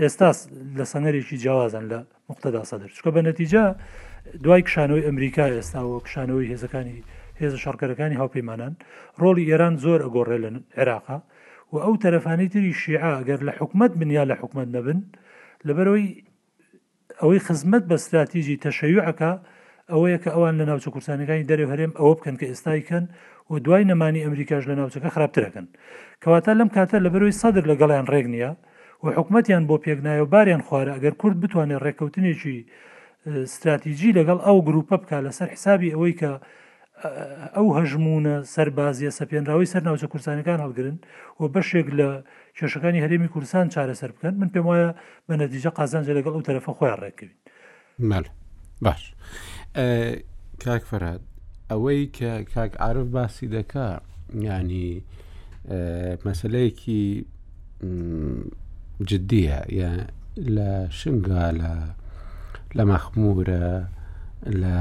ئێستا لە سەنەرێکی جیاوازن لە موقتەدا سەدر چکە بە نەتیجە دوای کشانەوەی ئەمریکا ئێستاوە کشانەوەی هێزەکانی هێزە شەڕکەرەکانی هاوپەیمانان ڕۆڵی ئێران زۆر ئەگۆڕێ لە عێراقا و ئەو تەرەفانی تری شیعە گەر لە حکومت بن یا لە حکومت نەبن لەبەرەوەی ئەوەی خزمەت بە استراتیژی تەشەیوعەکە ئەوەیە کە ئەوان لە ناوچە کورسانەکانی دەرێ هەرێم ئەوە بکەن کە ئێستایکەن و دوای نەمانی ئەمریکاش لە ناوچەکە خراپترەکەن کەواتە لەم کاتە لە بەروی سەدر لەگەڵیان ڕێک نییە و حکومەتیان بۆ پێک نایەو باریان خوارە ئەگەر کورد بتوانێت ڕێککەوتنێکی ستراتیجی لەگەڵ ئەو گروپە بکە لەسەر حسابی ئەوەی کە ئەو هەژمونە سەربازیە سەپێنراوی سەر ناوچە کورسانەکان هەڵگرن و بەشێک لە کێشەکانی هەرێمی کوردستان چارەسەر بکەن من پێم وایە بە نەتیجە قازانجە لەگەڵ ئەو تەرەفە خۆیان ڕێککەوین مەلا باش کاک فەراد ئەوەی کە کاک عرف باسی دەکا ینی مەسلەیەکی جددیە یا لە شنگالە لە مەخمورە لە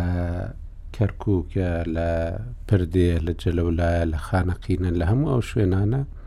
کەرکووکە لە پردێ لە جەلەولایە لە خانەقینە لە هەموو ئەو شوێنانە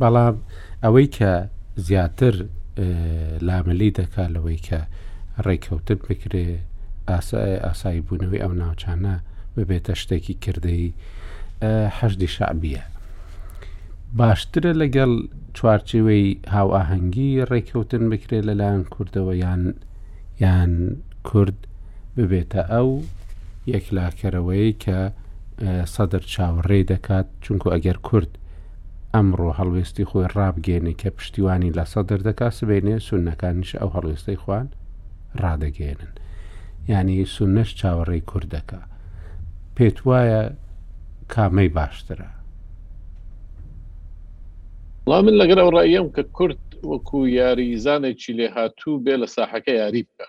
بەڵام ئەوەی کە زیاتر لاملی دەکات لەوەی کە ڕێککەوتن بکرێ ئاسایی بوونەوەی ئەو ناوچانە ببێتە شتێکی کردەی حەشدی شعبیە باشترە لەگەڵ چوارچێوەی هاوئاهەنگی ڕێککەوتن بکرێ لەلایەن کوردەوە یان یان کورد ببێتە ئەو یەکلاکەرەوەی کە سەدر چاوەڕێ دەکات چونکو ئەگەر کورد ئەمڕۆ هەڵوێستی خۆی ڕابگەێنێ کە پشتیوانی لە سەدر دەکا سبێنێ سونەکانیش ئەو هەڵوێستەی خوان ڕادەگەێنن ینی سونەش چاوەڕێی کورد دەکا پێت وایە کامەی باشترە ڵا من لەگەر ئەو ڕایەم کە کورد وەکو یاریزانێکی لێهاتوو بێ لە ساحەکە یاری بکە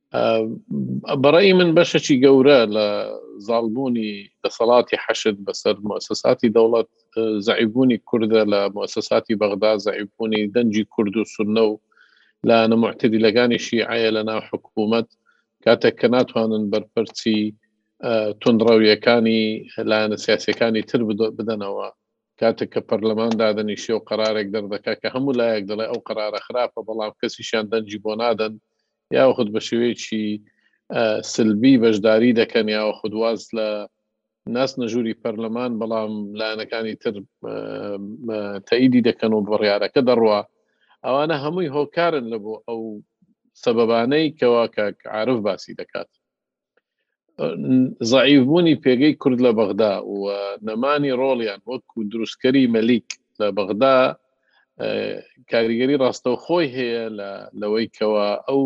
بەڕی من بەشەکی گەورە لە زالبوونی دەسەڵاتی حەشت بەسەر مؤسساتی دەوڵەت زعیبوونی کوردە لە مؤسساتی بەغدا زعیبوونی دەنجی کورد و سنە و لە نەمەعتەدیلەکانی شیعەیە لە ناو حکوومەت کاتێک کە ناتوانن بەرپەرچی تونڕەویەکانی لایەنە سیاسەکانی تر بدەنەوە کاتێک کە پەرلەمان دادنیشێ و قرارێک دەردەکە کە هەموو لایەک دەڵێ ئەو قرارە خراپە بەڵام کەسیشان دەنجی بۆ نادەن یاخود بە شێوەیەکی سلبی بەشداری دەکەن یاوە خودواز لە ناسنە ژووری پەرلەمان بەڵام لایەنەکانی تر تەئیدی دەکەن و بڕیارەکە دەڕوا ئەوانە هەمووی هۆکارن لە بۆ ئەو سەبەبانەی کەوا کە عرف باسی دەکات زعیف بوونی پێگەی کورد لە بەغدا و نەمانی ڕۆڵیان وەکو دروستکەری مەلیک لە بەغدا کاریگەری ڕاستەوخۆی هەیە لەوەی کەەوە ئەو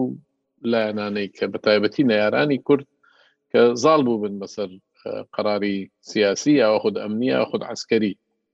لایەنانەی کە بە تایبەتی نەیارانی کورد کە زاڵ بوو بن بەسەر قەراری سیاسی یاوە خود ئەمنیە خود عسکەری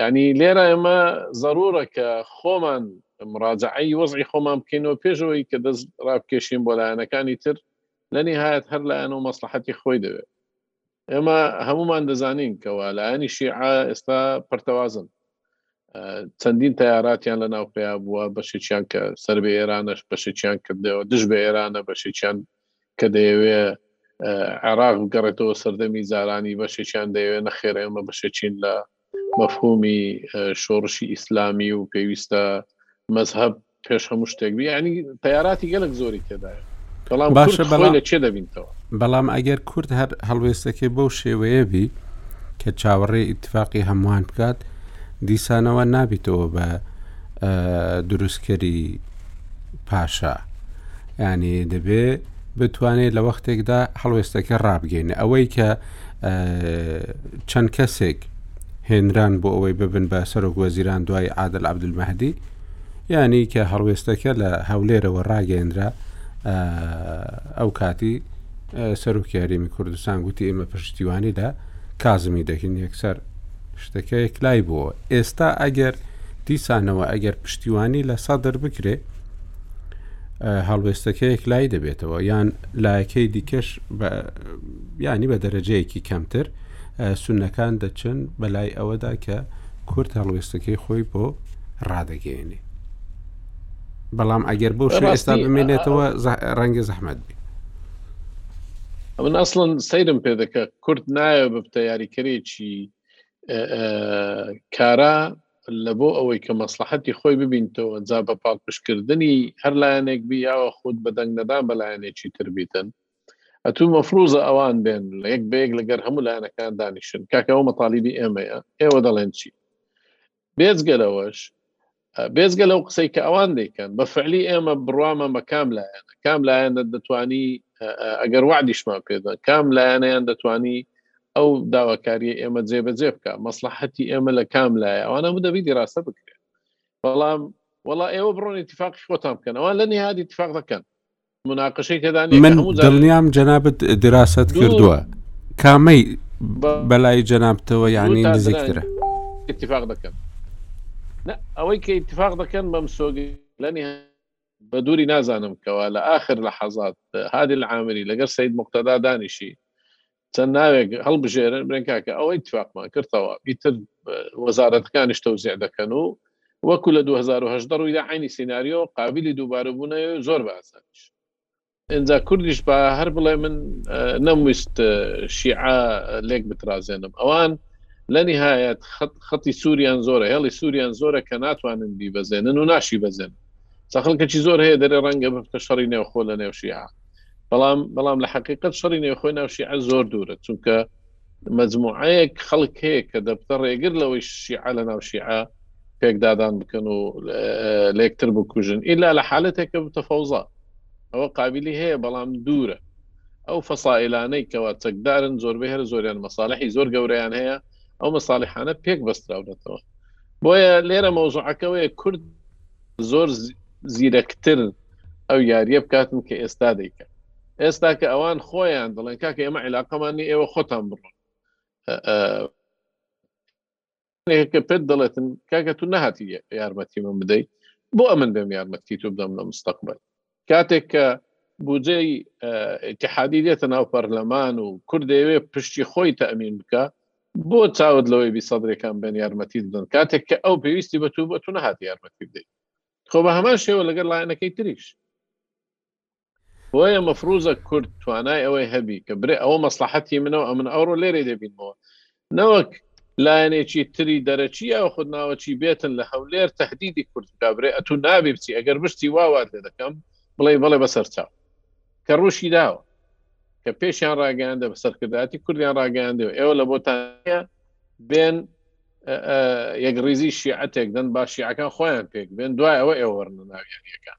یعنی لێرە ئێمە زەرورە کە خۆمان مراجعی وەزعی خۆمان بکەینەوە پێشەوەی کە دەست ڕابکێشین بۆ لایەنەکانی تر لەنی هاات هەر لایەن و مەسلحەتی خۆی دەوێت ئێمە هەمومان دەزانین کەوا لایەنی شیع ئێستا پرتەوازن چەندین تاراتیان لە ناوپیا بووە بەشێکیان کە سەر بە ئێرانەش بەشێکیان کردەوە دژ بە ئێرانە بەشێکیان کە دەیەوێ عێراق بگەڕێتەوە سەردەمی زارانی بەشێکیان دەیەوێ نەخێر ئێمە بەشێکین لە مەفهومی شۆڕشی ئیسلامی و پێویستە مەذهب پێش هەموو شتێک بی ینی تیاراتی گەلک زۆری تێدایە بەڵام باشە بەڵام لە چێ دەبینتەوە بەڵام ئەگەر کورد هەر هەڵوێستەکەی بەو شێوەیە بی کە چاوەڕێ ئیتفاقی هەمووان بکات دیسانەوە نابیتەوە بە دروستکەری پاشا یانی دەبێ بتوانێت لە وەختێکدا هەڵوێستەکە ڕابگەینە ئەوەی کە چەند کەسێک هێنران بۆ ئەوەی ببن بە سەرۆک وەزیران دوای عادل عبدمەهدی یانی کە هەڵوێستەکە لە هەولێرەوە ڕاگەێنرا ئەو کاتی سەرۆک یاریمی کوردستان گوتی ئێمە پشتیوانی لە کازمی دەکەین یەکسەر شتەکە یەکلای بووە ئێستا ئەگەر دیسانەوە ئەگەر پشتیوانی لە سەدر بکرێت هەڵوێستەکە یەکلایی دەبێتەوە یان لایەکەی دیکەش ینی بە دەرەجەیەکی کەمتر سونەکان دەچن بەلای ئەوەدا کە کورت هەڵوێستەکەی خۆی بۆ ڕادەگەێنێ بەڵام ئەگەر بۆ ئێستا بمێنێتەوە ڕەنگە زەحمەت بێ من ئەسڵەن سەیرم پێ دەکە کورت نایە بە تەیاریکەرێکی کارا لە بۆ ئەوەی کە مەسڵەحەتی خۆی ببینتەوە جا بە پاڵپشکردنی هەر لایەنێک بی یاوە خود بە دەنگ نەدان بە لایەنێکی تر بیتن ئەتوو مەفروزە ئەوان بێن لە یەک بە یەک لەگەر هەموو لایەنەکان دانیشن کاکە ئەو مەتالیبی ئێمەیە ئێوە دەڵێن چی بێزگەلەوەش بێزگە لەو قسەی کە ئەوان دەیکەن بە فعلی ئێمە بڕوامە بە کام لایەن کام لایەنە دەتانی ئەگەر وعدیشمان پێدا کام لایەنیان دەتانی ئەو داواکاریە ئێمە جێبەجێ بکە مەسلحەتی ئێمە لە کام لایە ئەوانە بوو دەبی دیراسە بکرێت بەڵام وڵا ئێوە بڕۆن اتفاقی خۆتان بکەن ئەوان لە نهادی اتفاق دەکەن مناقشەی تێدان من دڵنیام جەنابەت دراست کردووە کامەی بەلای جەنابتەوە یعنی نزیکترە اتفاق دەکەن ئەوەی کە اتفاق دەکەن بەم سۆگی لەنی بە دووری نازانم کەوا لە ئاخر لەحەزات هادی العامری لەگەر سید مقتەدا دانیشی چەند ناوێک هەڵبژێرن برێن کاکە ئەوە ئیتفاقمان کردەوە ئیتر وەزارەتەکانیش تەوزیع دەکەن و وەکو لە 2010 ڕوویدا عینی سیناریۆ قابلی دووبارە بوونە زۆر باسانش ئینجا کوردیش با هەر بڵێ من نەمویست شیعە لێک بترازێنم ئەوان لە نهایەت خەتی سووریان زۆرە هێڵی سووریان زۆرە کە ناتوانن بیبەزێنن و ناشی بەزێن سەخڵکەچی زۆر هەیە دەرێ ڕەنگە بفتە شەڕی نێوخۆ لە نێوشیە بەڵام بەڵام لە حقیقت شەڕی نێوخۆی ناوشیعە زۆر دوورە چونکە مەجموعەیەک خەڵک هەیە کە دەبتە ڕێگر لەوەی شیعە لە ناو شیعە پێکدادان بکەن و لەکتر بکوژن ئیلا لە حالەتێکە بتە فەوزا ئەوە قابلی هەیە بەڵام دوورە ئەو فەسائلانەی کەوا چەکدارن زۆربەی هەر زۆریان مەساالحی زۆر گەوریان هەیە ئەو مەساالحانە پێک بەستراونەتەوە بۆیە لێرە مەوزوعەکەوەیە کورد زۆر زیرەکتر ئەو یاریە بکاتن کە ئێستا دەیکە ئێستا کە ئەوان خۆیان دڵێن کاکە ئێمە عیلاقەمان نی ئێوە خۆتان بڕۆن کە پێت دەڵێتن کاکە تو نەهاتی یارمەتی من بدەیت بۆ ئەمن بێم یارمەتی تو بدەم لە مستەقبل کاتێک کە بودجەی اتحادی دێتە ناو پەرلەمان و کوردەوێ پشتی خۆی تەمین بکە بۆ چاوت لەوەی بی سەدرێکان بێن یارمەتی بدەن کاتێک کە ئەو پێویستی بە تو بە تو نەهاتی یارمەتی بدەیت خۆ بە هەمان شێوە لەگەر لایەنەکەی تریش بۆیە مەفروزە کورد توانای ئەوەی هەبی کە برێ ئەوە مەسلحەتی منەوە ئەمن ئەوڕۆ لێرە دەبینەوە نەوەک لایەنێکی تری دەرەکی یا خود ناوەچی بێتن لە هەولێر تهدیدی کورد بکە برێ ئەتو نابی بچی ئەگەر بشتی واوات لێ دەکەم بڵێ بڵێ بەسەر چاو کە ڕوشی داوە کە پێشیان ڕاگەیاندە بە سەرکرداتی کوردیان ڕاگەیاندە ئێوە لە بۆتانە بێن یەک ڕیزی شیعەتێک دەن باشیعەکان خۆیان پێک بێن دوای ئەوە ئێوەرنە ناویانەکان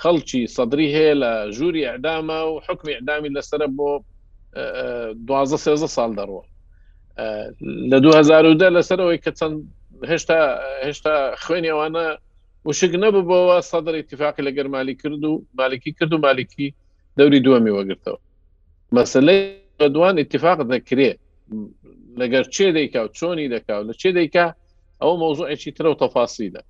خەڵکی سەدری هەیە لە ژووری ئەعداما و حکمی ئەعدامی لەسرە بۆ دوازە سێزە ساڵ دەڕوە لە 2010 لەسەرەوەی کە چەند هێشتا هێشتا خوێنی ئەوانە وشک نەبووەوە سەدر اتفاقی لە گەرمالی کرد و مالکی کرد و مالکی دەوری دووەمی وەگرتەوە مەسلەی بەدوان اتفاق دەکرێت لەگەر چێ دەیکا و چۆنی دەکا و لە چێ دەیکا ئەوە مۆزوعێکی ترە و تەفاسیلە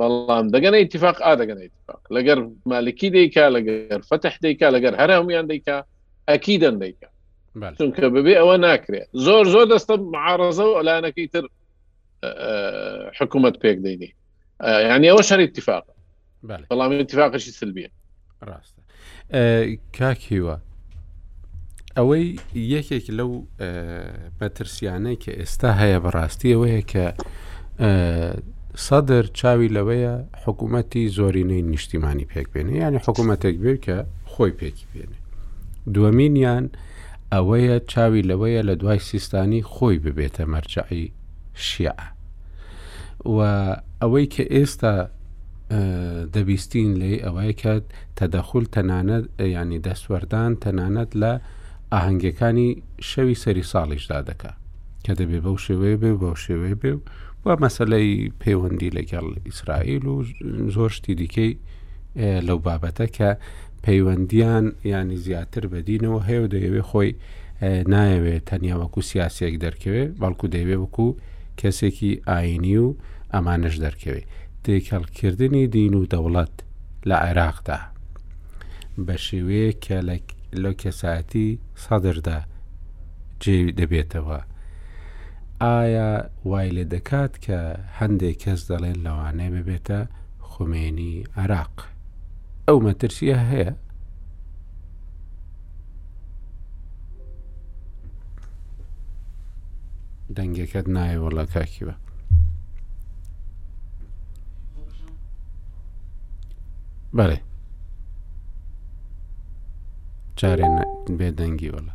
بەڵام دەگەنە ئیتفاق ئا دەگەنە ئیتفاق لەگەر مالکی دیکا لەگەر فتح دیکا لەگەر هەر هەمویان دیکا ئەکی دەن دیکە چونکە ببێ ئەوە ناکرێت زۆر زۆر دەستە معارزە و ئەلانەکەی تر حکوومەت پێک دەینی یعنی ئەوە شەر اتفاق بەڵام اتفاقشی سلبیە ڕاستە کاکیوە ئەوەی یەکێک لەو مەترسیانەی کە ئێستا هەیە بەڕاستیەوەیە کە سەدر چاوی لەوەیە حکوومەتی زۆرینەی نیشتیمانی پێک بێنێ یعنی حکوومەتێک بێت کە خۆی پێکی بێنێ دووەمینیان ئەوەیە چاوی لەوەیە لە دوای سیستانی خۆی ببێتە مەرجعی شیعە و ئەوەی کە ئێستا دەبیستین لێی ئەوەیە کە تەدەخول تەنانەت ینی دەستوەردان تەنانەت لە ئاهەنگەکانی شەوی سەری ساڵیشدا دەکە کە دەبێ بەو شێوەیە بێ بەو شێوەیە بێ و مەسلەی پەیوەندی لەگەڵ ئیسرائیل و زۆر شتی دیکەی لەو بابەتە کە پەیوەندیان ینی زیاتر بەدینەوە هەیە و دەیەوێ خۆی نایەوێت تەنیا وەکو سیاسێک دەرکەوێت بەڵکو دەیەوێ وەکو کەسێکی ئایینی و ئەمانەش دەرکەوێ تێکەڵ کردنی دین و دەوڵەت لە عێراقدا بە شێوەیە کە لە کەسایەتی سەدردا جێ دەبێتەوە ئایا وای لێ دەکات کە هەندێک کەس دەڵێن لەوانەیە ببێتە خومێنی عراق. ئەو مەترسیە هەیە دەنگەکەت نایە وەڵا کاکی بە بەێ چارێ بێ دەنگی وەڵە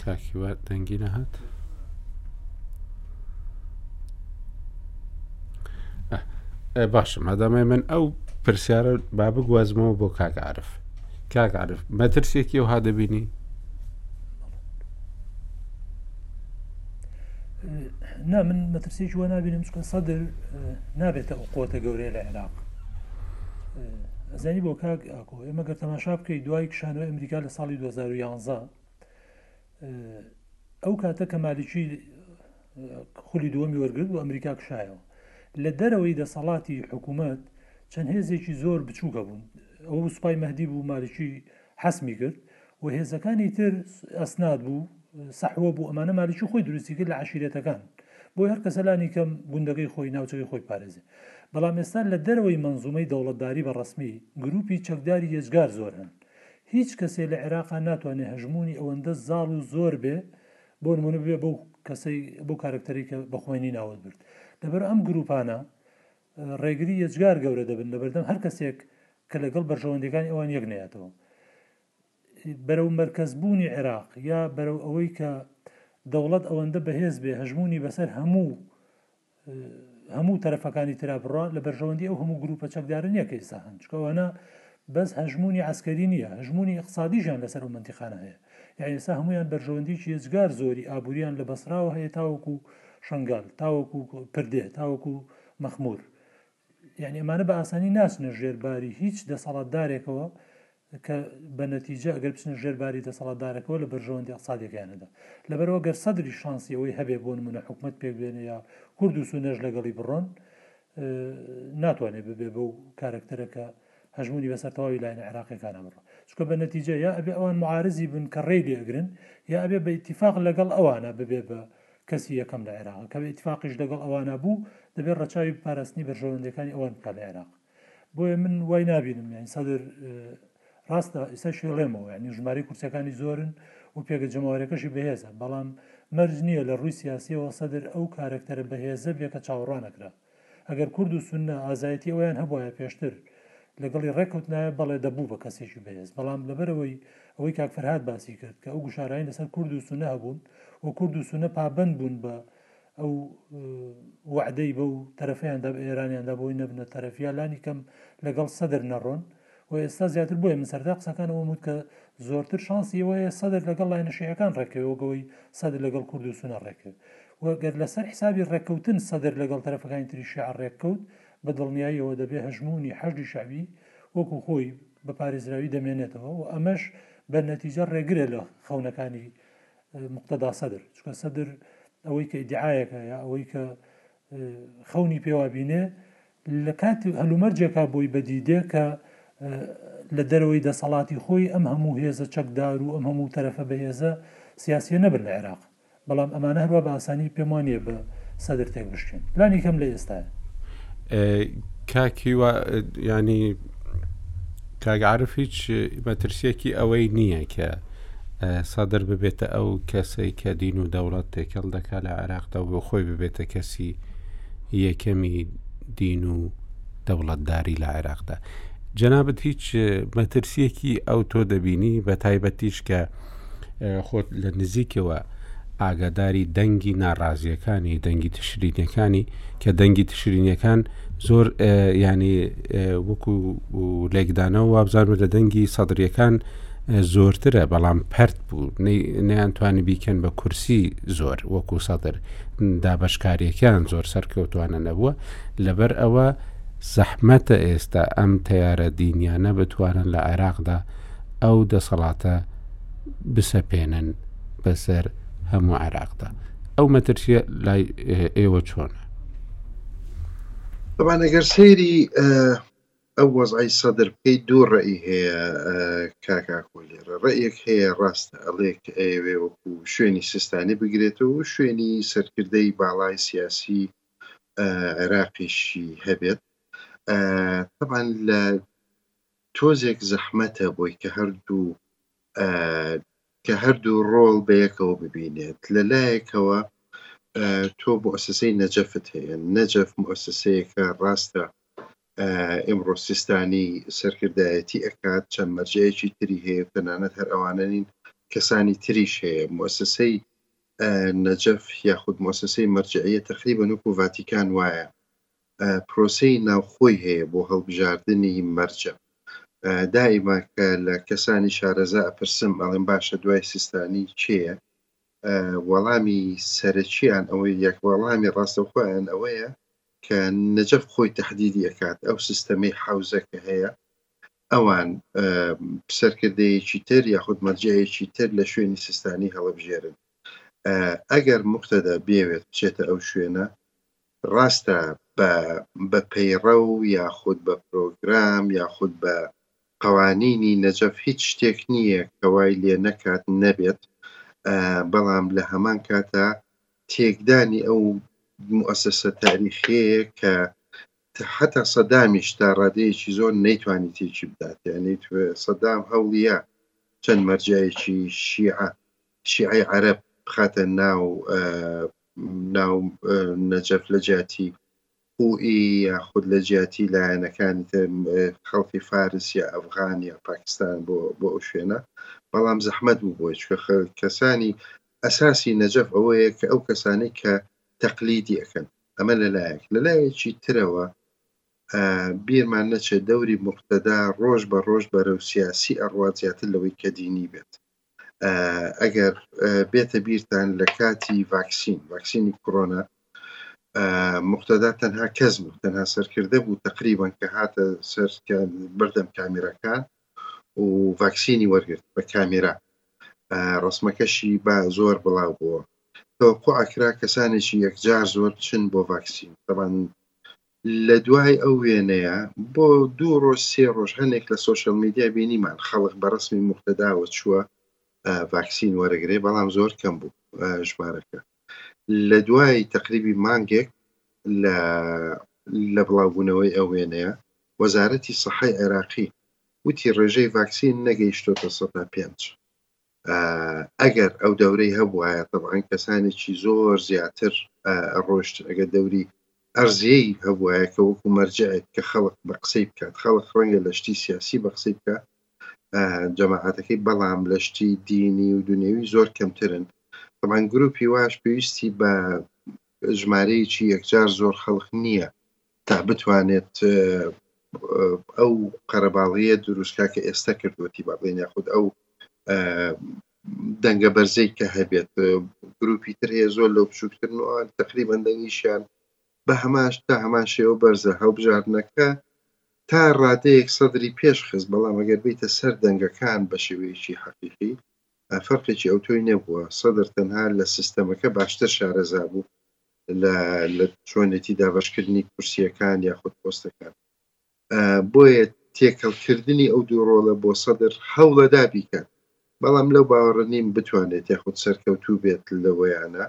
کاکی وات دەنگی نەهات باشە مادامای من ئەو پرسیارە با بگوازمەوە بۆ کاکعاعرف کاکعاعرف مەترسێکی و هادەبینی نا من مەترسێکی وە نبینم چکە سەدر نابێتە ئەو قوتە گەورەیە لە عێراق ئەزانی بۆ کاک ئاکۆ ئێمە گەر تەماشا بکەیت دوای کشانەوە ئەمریکا لە ساڵی 2011 ئەو کاتە کە مالیکی خولی دووەمی وەرگرت و ئەمریکا کشایەوە لە دەرەوەی دەسەڵاتی حکوومەت چەند هێزێکی زۆر بچووکە بوون ئەو سوپای مەدی بوو مالیکی حەسمی کرد و هێزەکانی تر ئەسناد بوو سەحوە بوو ئەمانە مالیکی خۆی دروستی کرد لە عشیرەتەکان بۆ هەر کەسەلانی کەم گوندەکەی خۆی ناوچەکەی خۆی پارێزێ بەڵام ئێستا لە دەرەوەی منزومەی دەوڵەتداری بە ڕسمی گروپی چەکداری یەجگار زۆر هەن هیچ کەسێ لە عێراقا ناتوانێ هەژموونی ئەوەندە زاڵ و زۆر بێ بۆ نموونە ببێ بەو کەسەی بەو کارەکتەرەی کە بە خومەینی ناوت برد. لەبەر ئەم گرووپانە ڕێگری یەجگار گەورە دەبن لە بەردەم هەر کەسێک کە لەگەڵ بەرژەوەندیەکانی ئەوان یەک نەیەتەوە. بەرەو مەرکەز بوونی عێراق یا بەرەو ئەوەی کە دەوڵەت ئەوەندە بەهێز بێ هەژموونی بەسەر هەموو هەموو تەرەفەکانی ترا بڕا لە بەرژەوەندی ئەو هەموو گروپە چەکدارە نییە کە ئێستا هەن چکە ئەوانە بەس هەژمونی عسکەری نییە هەژمونی اقتصادیشان لەسەر ئەو منتیقانە هەیە یان ئێستا هەمویان بەرژەوەندیی هێزگار زۆری ئابووریان لە بەسراوە هەیە تاوەکو شنگال تاوەکو پردێ تاوەکو مەخمور یانی ئەمانە بە ئاسانی ناچنە ژێر باری هیچ دەسەڵاتدارێکەوە کە بە نەتیجە ئەگەر بچنە ژێر باری دەسەڵاتدارەکەەوە لە بەرژەوەندی ئەقسادەکەیانەدا لەبەرەوە گەر سەدری شانسی ئەوەی هەبێ بۆ نمونە حکوومەت پێک بێنە یا کورد و سونەش لەگەڵی بڕۆن ناتوانێت ببێ بەو کارکتەرەکە هەژمونی بەسەر تەواوی لاینە عراقیەکانە بڕە چکە بە نەتیجە یا ئەبێ ئەوان معارزی بن کە ڕێ لێگرن یا ئەبێ بە اتفاق لەگەڵ ئەوانە ببێ بە کەسی یەکەم لە عێراق، کە بە ئیتفاقیش لەگەڵ ئەوانا بوو، دەبێت ڕەچاوی بە پاراستنی بەرژەوەندیەکانی ئەوان بکات لە عێراق. بۆیە من وای نابینم یانی سەدر ڕاستە ئیساش هێڵێمەوە یانی ژماری کورسەکانی زۆرن و پێگە جەماوارەکەشی بەهێزە بەڵام مەرج نییە لە ڕووی سیاسیەوە سەدر ئەو کارەکتەرە بەهێزە بێ کە چاوەڕوانەکرا ئەگەر کورد و سوننە ئازایەتی ئەویان هەبوایە پێشتر لەگەڵی ڕێککەوتنایە بەڵێ دەبوو بە کەسێکی بەهێز بەڵام لەبەرەوەی ئەوەی کاک فەرهاد باسی کرد کە ئەو گوشارانەی لەسەر کورد و سوننە هەبوون و کورد و سوننە پابەند بوون بە ئەو وعدەی بەو تەرەفیاندا بە ئێرانیاندا بۆی نەبنە تەرەفیا لانی کەم لەگەڵ سەدر نەڕۆن و ئێستا زیاتر بۆیە من سەرەتای قسەکانم ئەوەم وت کە زۆرتر شانسی ئەوە هەیە سەدر لەگەڵ لایەنە شیعەکان ڕێککەوێ وەک ئەوەی سەدر لەگەڵ کورد و سونە ڕێککەوێ و گەر لەسەر حیسابی ڕێککەوتن سەدر لەگەڵ تەرەفەکانی تری شیعە ڕێککەوت بە دڵنیاییەوە دەبێ هەژموونی حەشدی شەعبی وەکوو خۆی بە پارێزراوی دەمێنێتەوە و ئەمەش بە نەتیجە ڕێگرە لە خەونەکانی موقتەدا سەدر چونکە سەدر ئەوەی کە ئیدعایەکە یا ئەوەی کە خەونی پێوا بینێ لە کاتی هەلومەرجێکا بۆی بەدی دێ کە لە دەرەوەی دەسەڵاتی خۆی ئەم هەموو هێزە چەکدار و ئەم هەموو تەرەفە بەهێزە سیاسیە نەبن لە عێراق بەڵام ئەمانە هەروە بە ئاسانی پێم وان نیە بە سەدر تێک بشکێن لانی کەم لە ئێستاە. کاک هیوا ینی کاک عرف هیچ مەترسیەکی ئەوەی نییە کە سەدر ببێتە ئەو کەسەی کە دین و دەوڵەت تێکەڵ دەکات لە عێراقدا بۆ خۆی ببێتە کەسی یەکەمی دین و دەوڵەتداری لە عێراقدا جەنابەت هیچ مەترسیەکی ئەو تۆ دەبینی بە تایبەتیش کە خۆت لە نزیکەوە ئاگاداری دەنگی ناڕازیەکانی دەنگی تشرینەکانی کە دەنگی تشرینەکان زۆر ینی وەکو لێکدانەوە وابزانمە لە دەنگی سەدرریەکان زۆرترە بەڵام پرد بوو نەیانتوانی بیکەن بە کورسی زۆر وەکو سەدر دابشکاریەکان زۆر سەرکەوتوانە نەبووە لەبەر ئەوە زەحمەتە ئێستا ئەم تیارە دینیانە بتوانن لە عێراقدا ئەو دەسەڵاتە بسەپێنن بەسەر هەموو عێراقدا ئەو مەترسیە لای ئێوە چۆنە طبعا ئەگەر سەیری ئەو وەزعی سەدر بکەی دوو ڕێی هەیە کاکاکۆ لێرە ڕێیەک هەیە ڕاستە ئەڵێک ئەوێ وەکو شوێنی سستانی بگرێتەوە و شوێنی سەرکردەی باڵای سیاسی عێراقیشی هەبێت طبعا لە تۆزێک زەحمەتە بۆی کە هەردوو کە هەردوو ڕۆڵ بەیەکەوە ببینێت لە لایەکەوە تۆ موسسەی نەجەفت هەیە نەجەف موسسەیەکە ڕاستە ئمڕۆ سیستانی سەرکردایەتی ئەکات چەند مەرجەیەکی تری هەیە تەنانەت هەر ئەوانە نین کەسانی تریش هەیە موسسەی نەجەف یاخود موسسەی مەرجعە تقریبا وەکو ڤاتیکان وایە پرۆسەی ناوخۆی هەیە بۆ هەڵبژاردنی مەرجەع دائیما کە لە کەسانی شارەزا ئەپرسم ئەڵێن باشە دوای سیستانی کێیە وەڵامی سەرەکیان ئەوەی یەک وەڵامی ڕاستەوخۆیان ئەوەیە کە نەجەف خۆی تهدیدی ئەکات ئەو سیستەمەی حەوزە کە هەیە ئەوان سەرکردەیەکی تر یاخود مەرجەیەکی تر لە شوێنی سستانی هەڵبژێرن ئەگەر مختدا بێوێت بچێتە ئەو شوێنە ڕاستە بە بە پەیڕەو یاخود بە پرۆگرام یاخود بە قەوانینی نەجەف هیچ شتێک نییە کە وای لێ نەکات نەبێت بەڵام لە هەمان کاتا تێکدانی ئەو موئەسەسە تاریخیەیە کە حتا سەدامیش تا ڕادەیەکی زۆر نەیتوانی تێکی بدات یانی سەدام هەوڵیە چەند مەرجەیەکی شیعە شیعەی عەرەب بخاتە ناو ناو نەجەف لە جیاتی خوئی یاخود لە جیاتی لایەنەکانی تر خەڵکی فارس یا ئەفغان یا پاکستان بۆ بۆ ئەو شوێنە بەڵام زەحمەت بوو بۆی چکە کەسانی ئەساسی نەجەف ئەوەیە کە ئەو کەسانی کە تەقلیدی ئەەکەن ئەمە لەلایەک لەلایەکی ترەوە بیرمان نەچێت دەوری مقتەدا ڕۆژ بە ڕۆژ بەرەو سیاسی ئەڕوات زیاتر لەوەی کە دینی بێت ئەگەر بێتە بیرتان لە کاتی ڤاکسین ڤاکسینی کۆرۆنا مختدا تەنها کەس بوو تەنها سەرکردە بوو تقریبان کە هاتە سەر بەردەم کامێراکان و ڤاکسینی وەرگرت بە کامێرا ڕسمەکەشی با زۆر بڵاو بووە تەوەقع ئەکرا کەسانێکی یەکجار زۆر چن بۆ ڤاکسین تەبان لە دوای ئەو وێنەیە بۆ دوو ڕۆژ سێ ڕۆژ هەنێک لە سۆشیال میدیا بینیمان خەڵک بە ڕەسمی موقتەداوە چووە ڤاکسین وەرەگرێ بەڵام زۆر کەم بوو ژمارەکە لە دوای تەقریبی مانگێک لە لە بڵاوبوونەوەی ئەو وێنەیە وەزارەتی سەحەی عێراقی وتی ڕێژەی ڤاکسین نەگەیشتۆتە سەدا پێنج ئەگەر ئەو دەورەی هەبوایە تەبعەن کەسانێکی زۆر زیاتر ئەڕۆشتن ئەگەر دەوری ئەرزیەی هەبوایە کە وەکو مەرجعێک کە خەڵک بە قسەی بکات خەڵک ڕەنگە لە شتی سیاسی بە قسەی بکە جەماعاتەکەی بەڵام لە شتی دینی و دنیاوی زۆر کەمترن تەبان گروپی واش پێویستی بە ژمارەیەکی یەکجار زۆر خەڵک نییە تا بتوانێت ئەو قەرەباڵغیە دروستکە کە ئێستا کردوەتی با بڵێن یاخود ئەو دەنگە بەرزەی کە هەبێت گروپی تر هەیە زۆر لەو بچووکترن و تقریبان دەنگیشیان بە هەماش تا هەمان شێوە بەرزە هەڵبژاردنەکە تا ڕادەیەک سەدری پێش خست بەڵام ئەگەر بیتە سەر دەنگەکان بە شێوەیەکی حەقیقی فەرقێکی ئەوتۆی نەبووە سەدر تەنها لە سیستەمەکە باشتر شارەزا بوو لە چۆنێتی دابەشکردنی کورسییەکان یاخود پۆستەکان. بۆیە تێکەڵکردنی ئەو دوو ڕۆڵە بۆ سەدر هەوڵەدا بیکات، بەڵام لەو باوەڕە نیم بتوانێت یاخود سەرکەوتوو بێت لەوەیانا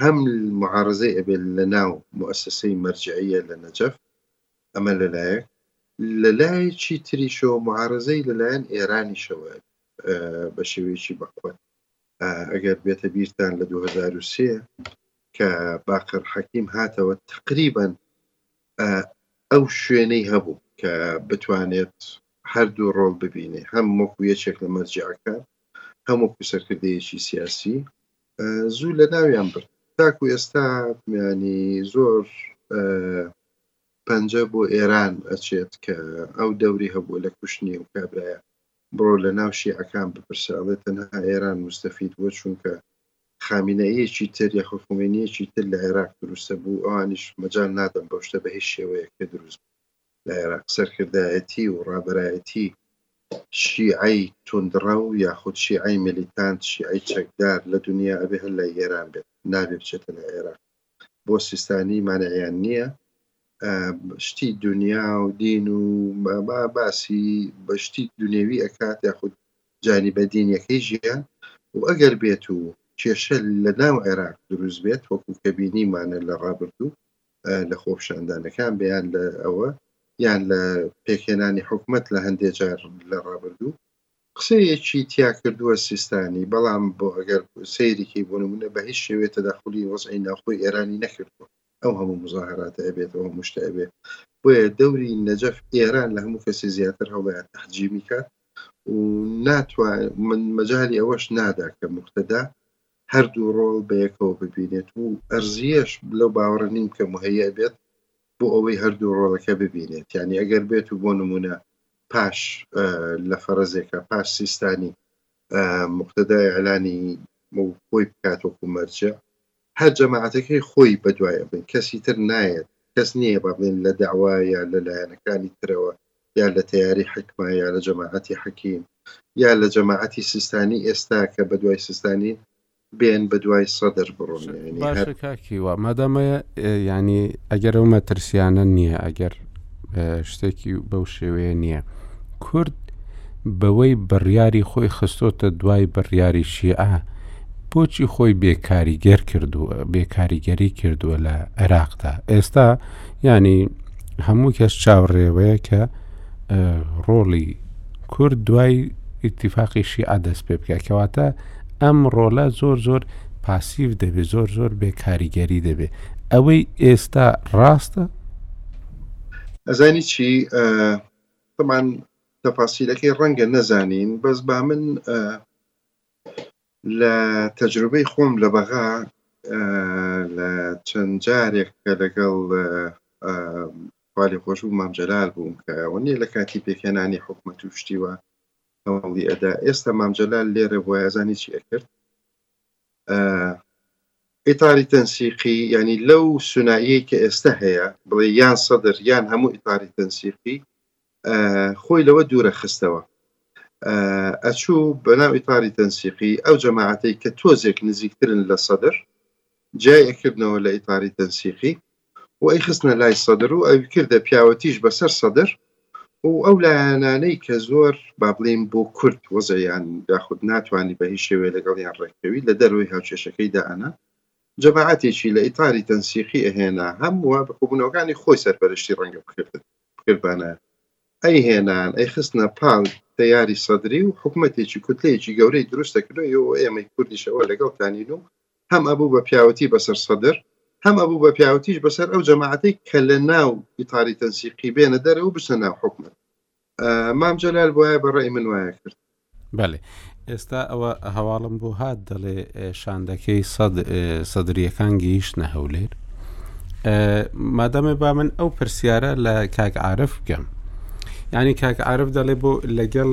هەم معارەزەی ئەبێت لە ناو موئەسەسەی مەرجەعیە لە نەجەف، ئەمە لە لایەک، لە لایەکی تریشەوە معارەزەی لە لایەن ئێرانیشەوە بە شێوەیەکی بەقوەت ئەگەر بێتە بیرتان لە دوو هەزار و سێ کە باقر حەکیم هاتەوە تقریبەن ئەو شوێنەی هەبوو کە بتوانێت هەردوو ڕۆڵ ببینێ هەم وەکو یەکێک لە مەرجعەکە هەم وەکو سەرکردەیەکی سیاسی زوو لە ناویان برد تاکو ئێستا میانی زۆر پەنجە بۆ ئێران ئەچێت کە ئەو دەوری هەبوو لە کوشتنی و کابرایە بڕۆ لە ناو شیعەکان بپرسە ئەڵێ تەنها ئێران موستەفید بووە چونکە خامینەئیەکی تر یاخود خومەینیەکی تر لە عێراق دروست بوو ئەوانیش مەجال نادەن بەو شتە بە هیچ شێوەیەک کە دروست بوو لە عێراق سەرکردایەتی و ڕابەرایەتی شیعەی توندڕەو یاخود شیعەی میلیتانت شیعەی چەکدار لە دونیا ئەبێ هەر لای ئێران بێت نابێ بچێتە لای عێراق بۆ سیستانی مانعیان نییە شتی دنیا و دین و مەما باسی بە شتی دنیوی ئەکات یاخود جانی بە دینیەکەی ژیان و ئەگەر بێت و کێشە لە ناو عێراق دروست بێت وەکو کە بینیمانە لە ڕابردوو لە خۆپشاندانەکان بەیان لە ئەوە یان لە پێکهێنانی حکومت لە هەندێ جار لە ڕابردوو قسەیەکی تیا کردووە سیستانی، بەڵام بۆ ئەگەر سەیریکەی بۆ نموونە بە هیچ شێوەیە تەدەخولی وەزعی ناوخۆی ئێرانی نەکردووە، ئەو هەموو موزاهەراتە ئەبێت ئەو هەموو شتە ئەبێت بۆیە دەوری نەجەف ئێران لە هەموو کەسی زیاتر هەوڵیان تەحجیمی کات و ناتوا من مەجالی ئەوەش نادا کە موقتەدا هەردوو ڕۆڵ بە یەکەوە ببینێت و ئەرزیەش لەو باوەڕە نیم کە مهەیە بێت بۆ ئەوەی هەردوو ڕۆڵەکە ببینێت یانی ئەگەر بێت و بۆ نموونە پاش لە فەرەزێکە پاش سیستانی موقتەدا ئیعلانی خۆی بکات وەکو مەرجع هەر جەماعەتەکەی خۆی بەدوایە بن کەسی تر نایەت کەس نییە بە بڵێن لە داوا یا لە لایەنەکانی ترەوە یا لە تیاری حکمە یا لە جەماعەتی حەکیم یا لە جەماعەتی سیستانی ئێستا کە بەدوای سیستانین بێن بەدوای سەدر بڕۆن یانی هەر باشە کاک هیوا مادامە یانی ئەگەر ئەو مەترسیانە نییە ئەگەر شتێکی بەو شێوەیە نییە کورد بەوەی بڕیاری خۆی خستۆتە دوای بڕیاری شیعە بۆچی خۆی بێکاریگەر کردووە بێکاریگەری کردووە لە عێراقدا ئێستا ینی هەموو کەس چاوڕێوەیە کە ڕۆڵی کورد دوای ئیتیفاقی شیعە دەست پێ بکە کەواتە ئەم ڕۆلە زۆر زۆر پاسیڤ دەبێت زۆر زۆر بێ کاریگەری دەبێت ئەوەی ئێستا ڕاستە ئەزانی چی تەمان تەفاسیلەکەی ڕەنگە نەزانین بەس با من لە تەجروبەی خۆم لە بەغا لە چەند جارێک کە لەگەڵ خالی خۆشبوو مامجلال بووم کە ئەوە نیە لە کاتی پێکهێنانی حکوومەت و شتیوە هەوڵی ئەدا ئێستا مام جەلال لێرە بۆ یازانی چی ئەکرد ئیتاری تەنسیقی ینی لەو سناییە کە ئێستا هەیە بڵێ یان سەدر یان هەموو ئیتاری تەنسیقی خۆی لەوە دوورە خستەوە ئەچوو بەناو ئیتاری تەنسیقی ئەو جەماعەتی کە تۆزێک نزیکترن لە سەدر جای ئەکردنەوە لە ئیتاری تەنسیقی و ئەیخستنە لای سەدر و ئەویکردە پیاوەتیش بەسەر سەدر و ئەو لایەنانەی کە زۆر با بڵێین بۆ کورد وەزعیان یاخود ناتوانی بە هیچ شێوەیە لەگەڵیان ڕێککەوی لە دەرەوەی هاوکێشەکەی دائەنا جەماعەتێکی لە ئیتاری تەنسیقی ئەهێنا هەم و بە کۆبوونەوەکانی خۆی سەرپەرشتی ڕەنگە بکردن بکردبانە ئەیهێنان ئەیخستنە پال تەیاری سەدری و حکومەتێکی کوتلەیەکی گەورەی دروست دەکردن و ئێمەی کوردیش ئەوە لەگەڵتانین و هەم ئەبوو بە پیاوەتی بەسەر سەدر، هەم ئەبوو بە پیاوەتیش بەسەر ئەو جەماعەتەی کە لە ناو ئیطاری تەنسیقی بێنە دەرەوە و بچنە ناو حکومەت. مام جەلال بوایە بە ڕەئی من وایە کرد. بەلی ئێستا ئەوە هەواڵم بۆ هات دەڵێ شاندەکەی سەدریەکان گەیشتنە هەولێر. مادەمێ با من ئەو پرسیارە لە کاک عاعرف بکەم ینی کاک عاعرف دەڵێ بۆ لەگەڵ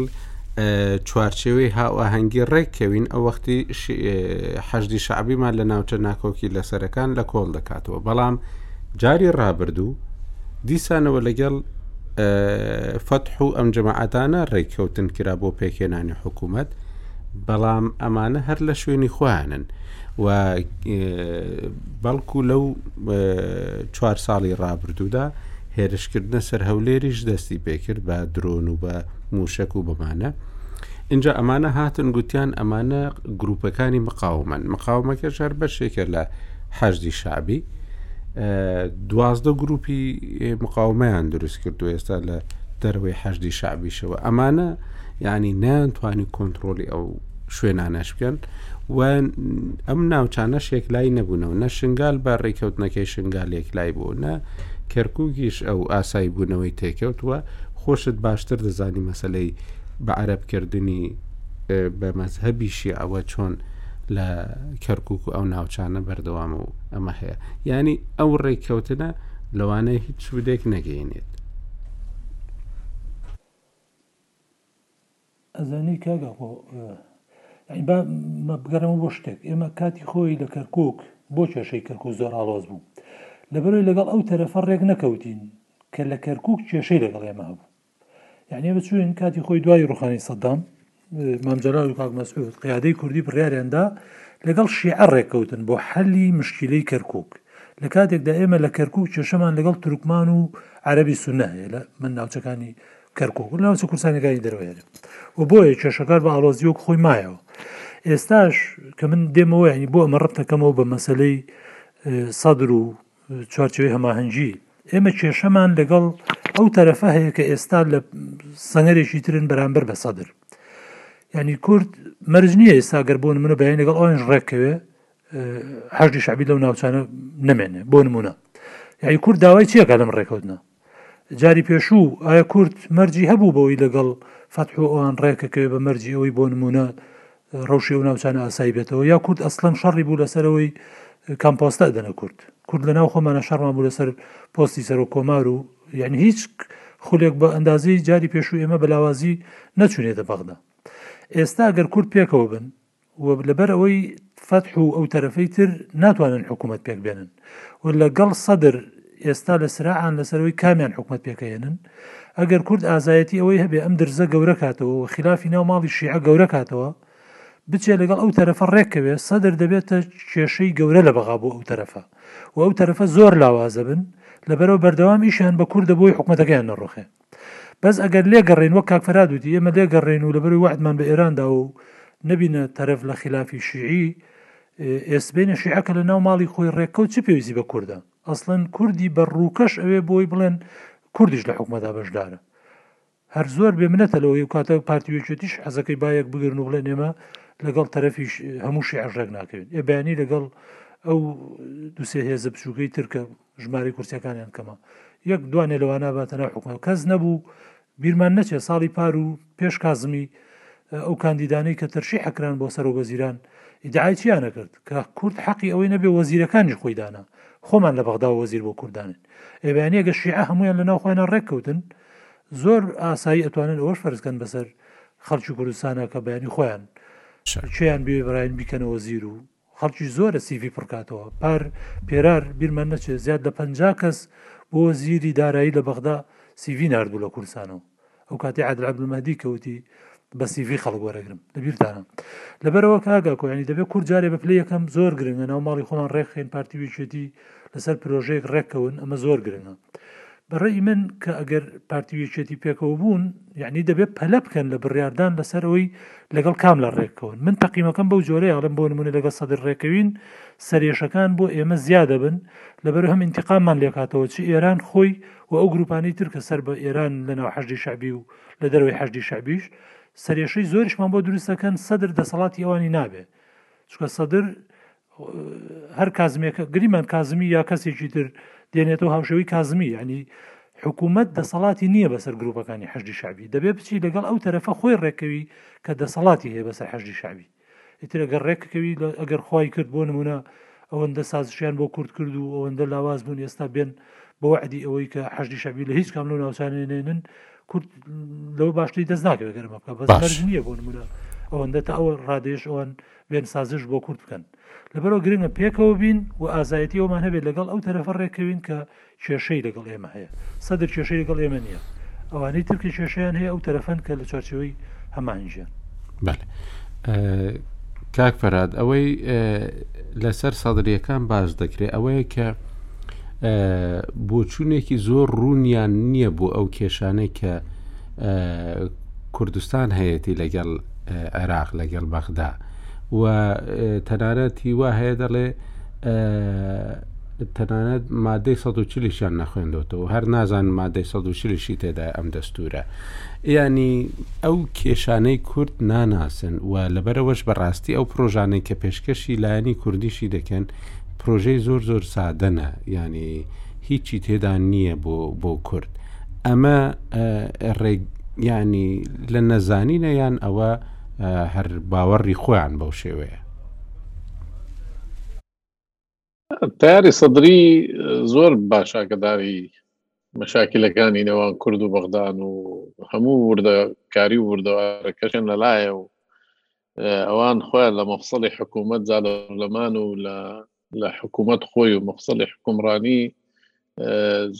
چوارچێوەی هاوەهەنگی ڕێککەوین ئەو وەختی حەشدی شعبیمان لە ناوچە ناکۆکی لەسەرەکان لە کۆڵ دەکاتەوە بەڵام جاری ڕابردوو دیسانەوە لەگەڵ فەتح و ئەم جەماعاتانە ڕێککەوتن کرا بۆ پێکێنانی حکوومەت بەڵام ئەمانە هەر لە شوێنی خوانن و بەڵکو لەو چوار ساڵی ڕابردوودا هێرشکردنە سەر هەولێریش دەستی پێکرد بە درۆن و بە موشک و بمانە اینجا ئەمانە هاتن گوتیان ئەمانە گروپەکانی مقاومن مقاومەکە شار بەشێکە لە حەشدی شعبی دوازدە گروپی مقاومەیان دروست کرد و ئێستا لە دەروی حەشدی شعبیشەوە ئەمانە یعنی نان توانی کۆنتترۆلی ئەو شوێنانەش بکەن و ئەم ناوچانە شێکلای نەبوونەوە نە شنگال بە ڕێککەوتنەکەی شنگال یەکلای بوو نە کەرکووکیش ئەو ئاسایی بوونەوەی تێکەوتووە خۆشت باشتر دەزانی مەسلەی بە عەربکردنی بە مەزهبی شیعەوە چۆن لە کەرکک و ئەو ناوچانە بەردەوامە و ئەمە هەیە ینی ئەو ڕێککەوتنە لەوانەیە هیچ سوودێک نەگەینێت ئەزانی کاک ئاپۆ یانی با بگەڕێمەوە بۆ شتێک ئێمە کاتی خۆی لە کەرکک بۆ کێشەی کەرکک زۆر ئاڵۆز بوو لەبەرەوەی لەگەڵ ئەو تەرەفە ڕێک نەکەوتین کە لە کەرکک کێشەی لەگەڵ ئێمە هەبوو یعنی بچوین کاتی خۆی دوای ڕوخانی سەدام مامجلال و کاک مەسعود قیادەی کوردی بڕیاریاندا لەگەڵ شیعە ڕێککەوتن بۆ حەلی مشکیلەی کەرکک لە کاتێکدا ئێمە لە کەرکک کێشەمان لەگەڵ تورکمان و عەربی سونە هەیە لە من ناوچەکانی کەرکوک و ناوچە کورسانەکانی دەرەوەی هەرێم و بۆیە کێشەکار بە ئاڵۆزی وەک خۆی مایەوە ئێستاش کە من دێمەوە ینی بۆ ئەمە ڕەتەکەمەوە بە مەسلەی سەدر و چوارچوی هەماهەنگی ئێمە کێشەمان لەگەڵ ئەو تەرەفە هەیە کە ئێستا لە سەنگەرێکی ترن بەرامبەر بە سەدر ینی کورد مەرج نییە ئێستا گەر بۆ منە بەیان لەگەڵ ئەوانش ڕێککەوێ هەشتی شعبی لەو ناوچانە نمێنێ بۆ نمونە یعنی کورد داوای چیەکە لەم ڕێکەوتنە جاری پێشوو ئایا کورد مەرجی هەبوو بەوەی لەگەڵ فەتح و ئەوان ڕێکەکەوێ بە مەرجی ئەوەی بۆ نموونە ڕەوشی ئەو ناوچانە ئاسایی بێتەوە یا کورد ئەسڵەن شەڕی بوو لەسەرەوەی کام پۆستە ئەدەنە کورد کورد لەناو خۆمانە شەڕمان بوو لەسەر پۆستی سەرۆک کۆمار و یعنی هیچ خولێک بە ئەندازەی جاری پێشوو ئێمە بەلاوازی نەچونێتە بەغدا ئێستا گەر کورد پێکەوە بن و لەبەر ئەوەی فەتح و ئەو تەرەفەی تر ناتوانن حکوومەت پێک بێنن و لەگەڵ سەدر ئێستا لە سراعان لەسەرەوەی کامیان حکوومەت پێکەهێنن ئەگەر کورد ئازایەتی ئەوەی هەبێ ئەم درزە گەورە کاتەوە و خلافی ناو ماڵی شیعە گەورە کاتەوە بچێ لەگەڵ ئەو تەرەفە ڕێککەوێ سەدر دەبێتە کێشەی گەورە لە بەغا بۆ ئەو تەرەفە و ئەو تەرەفە زۆر لاوازە بن لەبەرەوە بەردەوام ئیشیان بە کوردە بۆی حکومەتەکەیان نەڕوخێ بەس ئەگەر لێگەڕێین وەک کاک فەرهاد وتی ئێمە لێگەڕێین و لەبەرەوەی وەعدمان بە ئێران داوە و نەبینە تەرەف لە خیلافی شیعی ئێ سبەینە شیعە کە لە ناو ماڵی خۆی ڕێککەوت چ پێویستی بە کوردە ئەسڵەن کوردی بە ڕووکەش ئەوێ بۆی بڵێن کوردیش لە حکومەدا بەشدارە هەر زۆر بێ منەتە لەوەی کاتە پارتیوێکێتیش حەزەکەی بایەک بگرن و بڵێن ئێمە لەگەڵ تەرەفی هەموو شیعە ڕێک ناکەوێت ئێ بەیانی لەگەڵ ئەو دوسێ هێزە بچووکەی ترکە ژمارەی کورسیەکانیان کەمە یەک دوانێ لەوانە باتە ناو حکومەت کەس نەبوو بیرمان نەچێت ساڵی پار و پێش کازمی ئەو کاندیدانەی کە تەرشی حەکران بۆ سەرۆک وەزیران ئیدعای چیانە کرد کە کورد حەقی ئەوەی نەبێ وەزیرەکانیش خۆی دانا خۆمان لە بەغدا وەزیر بۆ کوردانن ئێبیانە گە شیعە هەمویان لە ناو خۆیان ڕێککەوتن زۆر ئاسایی ئەتوانن ئەوەش فەرزکەن بەسەر خەڵکی کوردستانە کە بەیانی خۆیان چیان بێ بەراین بیکەنەوە زیر و خەڵکی زۆرە سیڤی پڕکاتەوە. پار پێرار بیرمان نەچێت زیاد لە پەنجا کەس بۆ وەزیری دارایی لە بەغدا سیڤی ناردبوو لە کوردستانەوە. ئەو کاتی عادل عبدالمهدی کە وتی بە سیڤی خەڵک وەرەگرم. لە بیرتانە. لەبەرئەوە کە ئاگاکۆ یانی دەبێت کورد جارێ بە پلەی یەکەم زۆر گرنگە ناو ماڵی خۆمان رێکخەین پارتی و یەکێتی لەسەر پرۆژەیەک رێککەون ئەمە زۆر گرنگە. بەڕەئی من کە ئەگەر پارتی و یەکێتی پێکەوە بوون یەعنی دەبێت پەلە بکەن لە بڕیاردان لەسەر ئەوەی لەگەڵ کام لە ڕێککەون من تەقیمەکەم بەو جۆرەیە ئەڵێم بۆ نمونە لەگەڵ سەدر ڕێکەوین سەرێشەکان بۆ ئێمە زیا دەبن لەبەر هەم ئینتقاممان لێکاتەوە چ ئێران خۆی و ئەو گروپانەی تر کە سەر بە ئێران لەناو حەشدی شەعبی و لە دەرەوەی حەشدی شەعبیش سەرێشەی زۆریشمان بۆ دروستەکەن سەدر دەسەڵاتی ئەوانی نابێ چکە سەدر هەر کازمێک گریمان کازمی یا کەسێکی تر دێنێتەوە هاوشێوی کازمی ینی حکوومەت دەسەڵاتی نییە بەسەر گرروپەکانی حەجدی شعبی دەبێ بچی لەگەڵ ئەو تەرەفە خۆی ڕێکەوی کە دەسەڵاتی هەیە بەسەر حەجدی شعبی ئیتر ئەگەر ڕێکەکەوی ئەگەر خی کرد بۆ نمونە ئەوەندە سازشیان بۆ کورد کرد و ئەوەندە لاواز بوون ئێستا بێن بۆ عدی ئەوەی کە حەجدی شعبی لە هیچ کام لەو ناوچانێنێنن کورد لەو باشتری دەست ناکەوێت گەرمەکە بەس نییە بۆ نمونە ئەوەندە تا ئەوە ڕادێش ئەوان بێن سازش بۆ کورد بکەن لەبەرئەوە گرنگە پێکەوە بین و ئازایەتی ئەومان هەبێت لەگەڵ ئەو تەرەفە ڕێککەوین کە کێشەی لەگەڵ ئێمە هەیە سەدر کێشەی لەگەڵ ئێمە نییە ئەوانەی تر کە کێشیان هەیە ئەو تەرەفەن کە لە چارچەوەی هەماهنگژیان کاک فەراد ئەوەی لەسەر سەدرریەکان باز دەکرێت ئەوەیە کە بۆچوونێکی زۆر ڕوونیان نییە بۆ ئەو کێشانەی کە کوردستان هەیەتی لەگەڵ عێراق لەگەڵ بەغدا و تەنانەت هیوا هەیە دەڵێ تەنانەت مادەی 1940شیان نەخوێندەوەەوە هەر نازان مادەی 1940شی تێدا ئەم دەستورە ینی ئەو کێشانەی کورد ناناسن و لەبەرەوەش بەڕاستی ئەو پرۆژانەی کە پێشکەشی لایەنی کوردیشی دەکەن پرۆژەی زۆر زۆر سادەنە ینی هیچی تێدان نییە بۆ بۆ کورد. ئەمە ڕێگ ینی لە نەزانینە یان ئەوە هەر باوەڕی خۆیان بەو شێوەیە تاری سەدری زۆر باشاکەداری مەشاکیلەکانی نێوان کورد و بەغدان و هەموو وردەکاری و وردەوارەکەشێن لەلایە و ئەوان خۆیان لە مەفسەڵی حکوومەت جا لە پەرلەمان و لە حکوومەت خۆی و مەفسەڵی حکومڕانی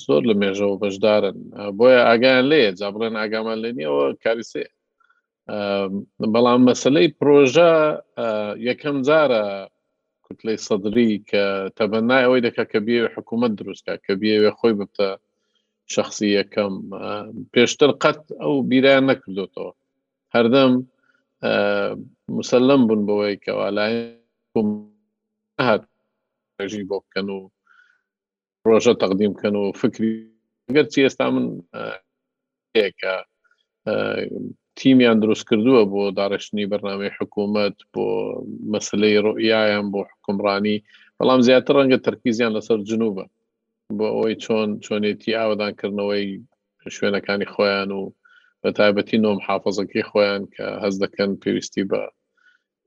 زۆر لە مێژەوە بەشدارن بۆیە ئاگیان لێ جا بڵێن ئاگامان لێ نیەوە کاریسێ بەڵام مەسلەی پرۆژە یەکەم جارە کوتلەی سەدری کە تەبەنای ئەوەی دەکە کە بێ حکوومەت دروستکە کە بێوێ خۆی ببتە شخصی یەکەم پێشتر قەت ئەو بیران نەکردوێتەوە هەردەم مسلم بوون بەوەی کەوا لایەن ژی بۆ بکەن و ڕۆژە تەقدیم بکەن و فکری گەرچی ئێستا من کە تیمیان دروست کردووە بۆ داڕشتنی بەرنامی حکوومەت بۆ مەسلەی ڕۆیایان بۆ حکومڕانی بەڵام زیاتر ڕەنگە تەرکیزیان لەسەر جنوبە بۆ ئەوەی چۆن چۆنێتی ئاوادانکردنەوەی شوێنەکانی خۆیان و بە تایبەتی نۆم حافەزەکەی خۆیان کە هەز دەکەن پێویستی بە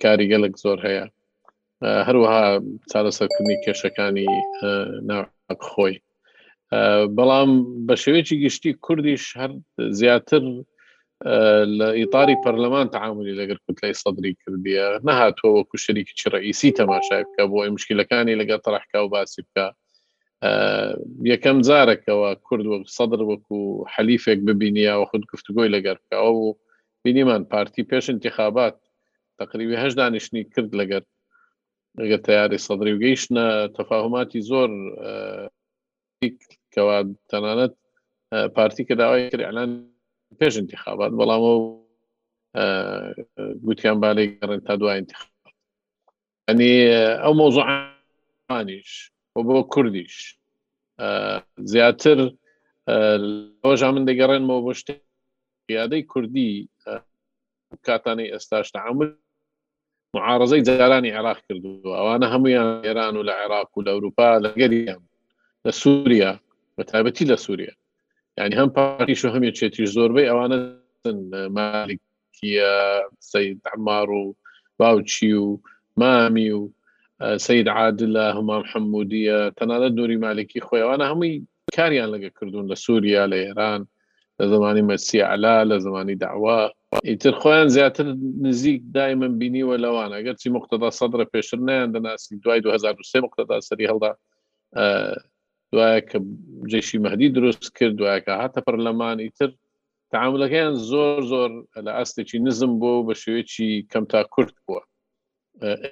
کاریگەلک زۆر هەیە هەروەها چارەسەرکردنی کێشەکانی خۆی بەڵام بە شێوەیەکی گشتی کوردیش هەر زیاتر لە ئیتاری پەرلەمان تعاملی لەگەر کوتلەی سەدری کردیە نەهاتوە وەکو شەریکی ڕئیسی تەماشای بکە بۆ ئەمشکیلەکانی لەگە تەرحکا و باسی بکە یەکەم جارەکەەوە کورد وەک سەدر وەکو حەلیفێک ببینیەوە خود گفتوگۆی لەگەر بکەوە و بینیمان پارتی پێش انتخابات تقریبی هەش دانیشتنی کرد لەگەر لەگە تیاری سەدری و گەیشتە تەفاهماتی زۆر کەوا تەنانەت پارتی کە داوای کرد ئەلان پێش انتخابات بەڵام گوتیان بالێک گەڕێن تا دوای انتخاب ئەنی ئەو مۆزۆعانیش و بۆ کوردیش زیاتر ڕۆژە من دەگەڕێنمەوە بۆ شتێک یادەی کوردی کاتانی ئێستاش تعامل معارزەی جارانی عێراق کردو ئەوانە هەمویان ئێران و لە عێراق و لە ئەوروپا لەگەریان لە سووریا بە تابەتی لە سووریا ینی هەم پاکیش و هەمێچێتی زۆربەی ئەوانە مالیک کیە سەید عمار و باوکی و مامی و سەید عادلە هەمام حمودیە تەنانەت نوری مالکی خۆی ئەوانە هەمووی کاریان لەگە کردوون لە سووریا لە ئێران لە زمانی مەسی علا لە زمانی داوا ئیتر خۆیان زیاتر نزیک دای من بینیوە لەوان ئەگەر چی مختدا سەدرە پێشتر نیان دەناسی دوای 2023 مختدا سەری هەڵدا دوایە کە جێشی مەدی دروست کرد دوایەکە هاتە پەرلەمان ئیتر تعاملەکەیان زۆر زۆر لە ئاستێکی نزم بۆ بە شێوەیەکی کەم تا کورت بووە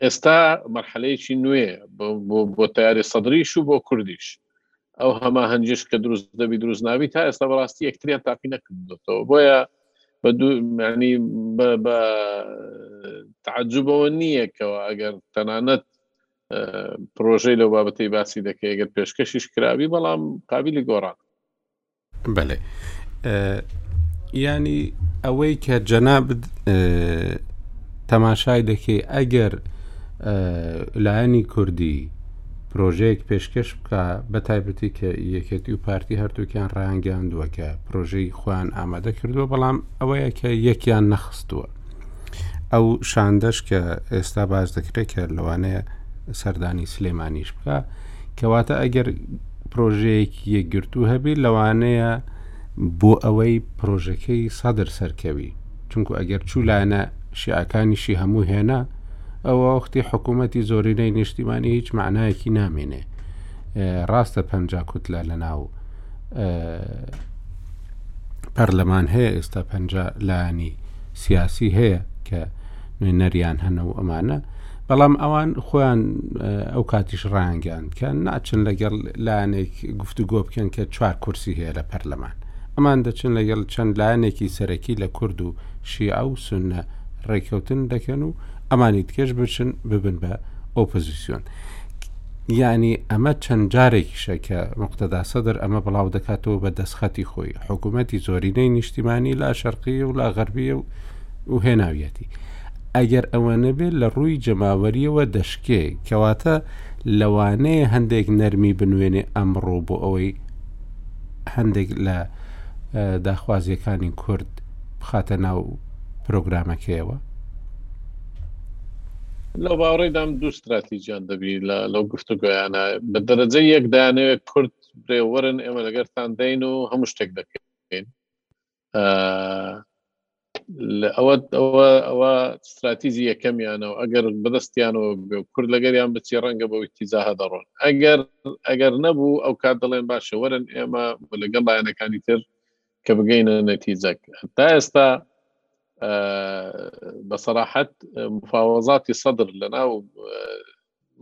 ئێستا مەرحەلەیەکی نوێ بۆ تاری سەدریش و بۆ کوردیش ئەو هەما هەنجش کە دروست دەبی دروست ناوی تا ئێستا بەڕاستی یەکتریان تاقی نەکردێتەوە بۆیە بە دوومانی بە تعجبەوە نییە کەەوە ئەگەر تەنانەت پرۆژەی لەو بابەتی باسی دەکەی گەر پێشکەشیش کراوی بەڵام قابلی گۆڕان بەێ ینی ئەوەی کە جەناب تەماشای دەکەی ئەگەر لایەنی کوردی پرۆژەیەک پێشکەش بکە بە تایبەتی کە یەکێتی و پارتی هەردووکیان ڕانگەاندووە کە پرۆژەی خۆیان ئامادە کردووە بەڵام ئەوەیە کە یەکیان نەخستووە ئەو شاندەش کە ئێستا باز دەکرێت کە لەوانەیە سەردانی سلێمانیش بکە کەواتە ئەگەر پرۆژەیەکی یەکگرتو هەبی لەوانەیە بۆ ئەوەی پرۆژەکەی سەدر سەرکەوی چونکو ئەگەر چوو لایەنە شیعەکانیشی هەموو هێنا ئەوە وەختی حکوومەتی زۆرینەی نیشتیمانی هیچ معنایەکی نامێنێ ڕاستە پەنج کوتلە لە ناو پەرلەمان هەیە ئێستا پەنج لایانی سیاسی هەیە کە نوێنەریان هەنە و ئەمانە بەڵام ئەوان خۆیان ئەو کاتیش ڕانگەیان کە ناچن لەگەڵ لایەنێک گفتوگۆ بکەن کە چوار کورسی هەیە لە پەرلەمان ئەمان دەچن لەگەڵ چەند لایەنێکی سەرەکی لە کورد و شیعە و سنە ڕێککەوتن دەکەن و ئەمانی تکێش بچن ببن بە ئۆپۆزیسیۆن یانی ئەمە چەند جارێکیشە کە مقتەدا سەدر ئەمە بڵاو دەکاتەوە بە دەستخەتی خۆی حکوومەتی زۆرینەی نیشتیمانی لا شەرقیە و لا غەربیە و و هێناویەتی ئەگەر ئەوە نەبێت لە ڕووی جەماوەریەوە دەشکێ کەواتە لەوانەیە هەندێک نەرمی بنوێنێ ئەمڕۆ بۆ ئەوەی هەندێک لە داخوازیەکانی کورد بخاتە ناو پرۆگرامەکەیەوە لەو باوەڕیدام دوو ستراتیجیان دەبی لە لەو گفتوگویانە بە دەرەجە یەک دانەوێت کورد برێوەرن ئێمە لەگەرتان دەین و هەموو شتێک دەکەین ئەوە ئەوە ئەوە ستراتیزی یەکەمیانەوە ئەگەر بەدەستیانەوە بێ و کورد لەگەریان بچی ڕەنگە بە وتیزاها دەڕۆن ئەگەر ئەگەر نەبوو ئەو کات دەڵێن باشە وەرن ئێمە لەگەڵ لایەنەکانی تر کە بگەینە نەتیجەک تا ئێستا بە سەراحەت مفاوەزاتی سەدر لە ناو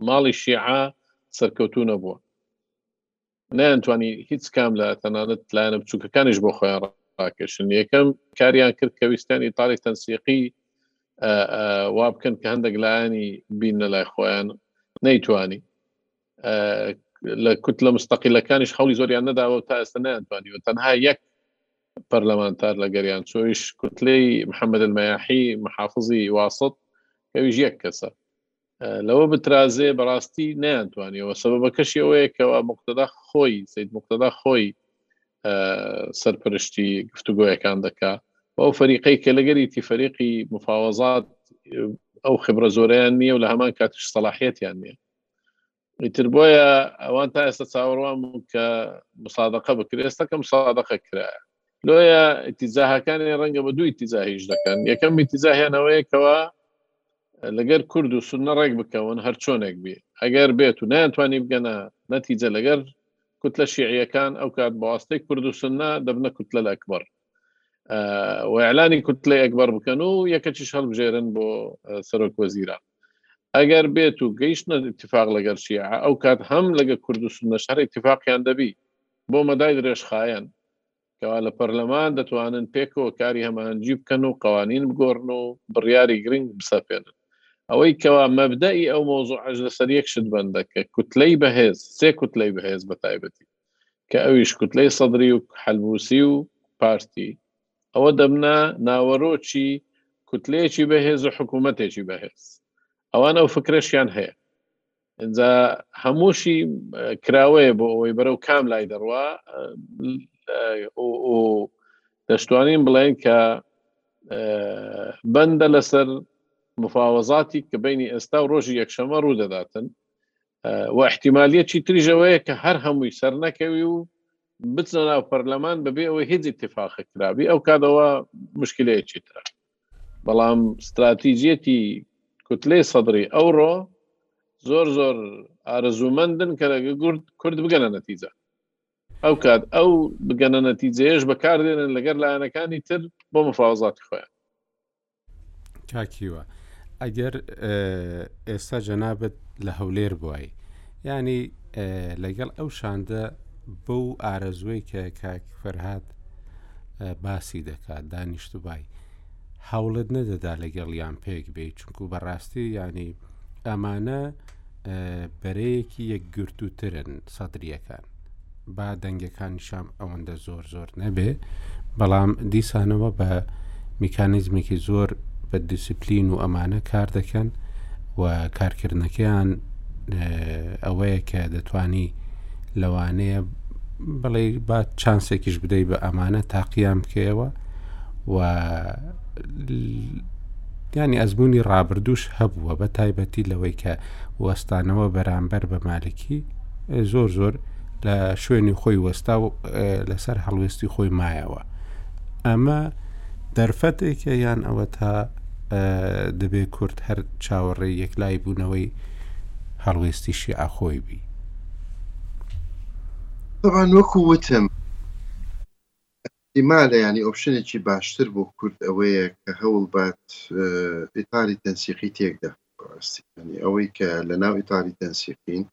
ماڵی شیعە سەرکەوتو نەبووە نەیانتوانی هیچ کام لە تەنانەت لایەنە بچووکەکانیش بۆ خۆیان ڕاکەشن یەکەم کاریان کرد کە ویستانی تاڵی تەنسیقی وا بکەن کە هەندێک لایانی بینە لای خۆیان نەیتوانی لە کوت لە مستەقیلەکانیش خەڵی زۆریان نەداوە تا ئێستا نەیانتوانیوە تەنها یەک پەرلەمانتار لەگەریان چۆیش کوتلەی محەممەد المەیاحی محافزی واست کەویش یەک کەسە لەوە بترازێ بەڕاستی نیانتوانیەوە سەبەکەشی ئەوەیە کەوا مقتدا خۆی سید مقتدا خۆی سەرپەرشتی گفتوگۆیەکان دەکا ئەو فەریقەی کە لەگەریتی فەریقی مفاوەزات ئەو خبرە زۆریان نییە و لە هەمان کاتش سەلاحەتیان نییە ئیتر بۆیە ئەوان تا ئێستا چاوەڕوان بوو کە مسادقە بکرێت ئێستا کەم سادقە کرایە لۆیە ئتیزاهەکانی ڕەنگە بە دووی تیزاهیش دەکەن یەکەم میتیزاهێنەوەیەکەوە لەگەر کورد و سنە ڕێک بکەون هەر چۆنێک بێ ئەگەر بێت و نانتوانی بگەنە نەتیجە لەگەر کوتلە شیعیەکان ئەو کات بەواستەی کورد و سنە دەبنە کوتلە لە ئەکبەر وەعلانی کوتلە ئەکبەر بکەن و یەکەچیش هەڵبژێرن بۆ سەرۆک وەزیران ئەگەر بێت و گەیشتنە اتفاق لەگەر شیعە ئەو کات هەم لەگە کورد و سونەش هەر اتفاقیان دەبی بۆ مەدای درێژخایەن کەوا لە پەرلەمان دەتوانن پێکەوە کاری هەماهەنگی بکەن و قەوانین بگۆڕن و بڕیاری گرنگ بسەپێنن ئەوەی کەوا مەبدەئی ئەو مەوزوعەش لەسەر یەک شت بەندە کە کوتلەی بەهێز سێ کوتلەی بەهێز بەتایبەتی کە ئەویش کوتلەی سەدری و حەلبوسی و پارتی ئەوە دەبنە ناوەرۆکی کوتلەیەکی بەهێز و حکوومەتێکی بەهێز ئەوان ئەو فکرەشیان هەیە ئەجا هەمووشی کراوەیە بۆ ئەوەی بەرەو کام لای دەڕوا دەشتوانین بڵێن کە بەندە لەسەر مفاوەزاتی کە بینی ئێستا و ڕۆژی یەکشەمە ڕوو دەداتن و احتیمالیەکی تریژەوەیە کە هەر هەمووی سەر نەکەوی و بچنە ناو پەرلەمان بەبێ ئەوەی هیچ اتفاقە کرابی ئەو کاتەوە مشکلەیەکی ترە بەڵام استراتیجیەتی کوتلەی سەدری ئەوڕۆ زۆر زۆر ئارەزوومەندن کە لەگە گورد کورد بگەنە نەتیجە ئەو کات ئەو بگەنە نەتیجەیەش بەکاردێنن لەگەر لایەنەکانی تر بۆ مفاوزاتی خۆیان کاکیوە ئەگەر ئێستا جەنابەت لە هەولێر بووای ینی لەگەڵ ئەو شاندە بەو ئارەزوەی کە کاک فەرهاات باسی دەکات دانیشتبای هەوڵت نەدەدا لەگەڵ یان پێک بێ چونکو بەڕاستی ینی ئەمانە بەرەیەکی یەکگرتووترن سەدرریەکان با دەنگەکانیشام ئەوەندە زۆر زۆر نەبێ بەڵام دیسانەوە بە میکانیزمێکی زۆر بە دیسیپلین و ئەمانە کار دەکەن و کارکردنەکەیان ئەوەیە کە دەتانی لەوانەیە بڵێ با چانسێکیش بدەی بە ئەمانە تاقییان بکەیەوە و ینی ئەزمموی ڕابردوش هەبووە بە تایبەتی لەوەی کە وەستانەوە بەرامبەر بە مالکی کی زۆر زۆر لە شوێنی خۆی وەستا و لەسەر هەڵوێستی خۆی مایەوە ئەمە دەرفەتێکە یان ئەوە تا دەبێ کورد هەر چاوەڕێ یەکلای بوونەوەی هەڵوێستی شیعخۆی بی طبعا وەکو وتم ئیمالە یانی ئۆپشنێکی باشتر بۆ کورد ئەوەیە کە هەوڵ بات ئیتاری تەنسیقی تێک دا بەڕاستی یانی ئەوەی کە لە ناو ئیتاری تەنسیقین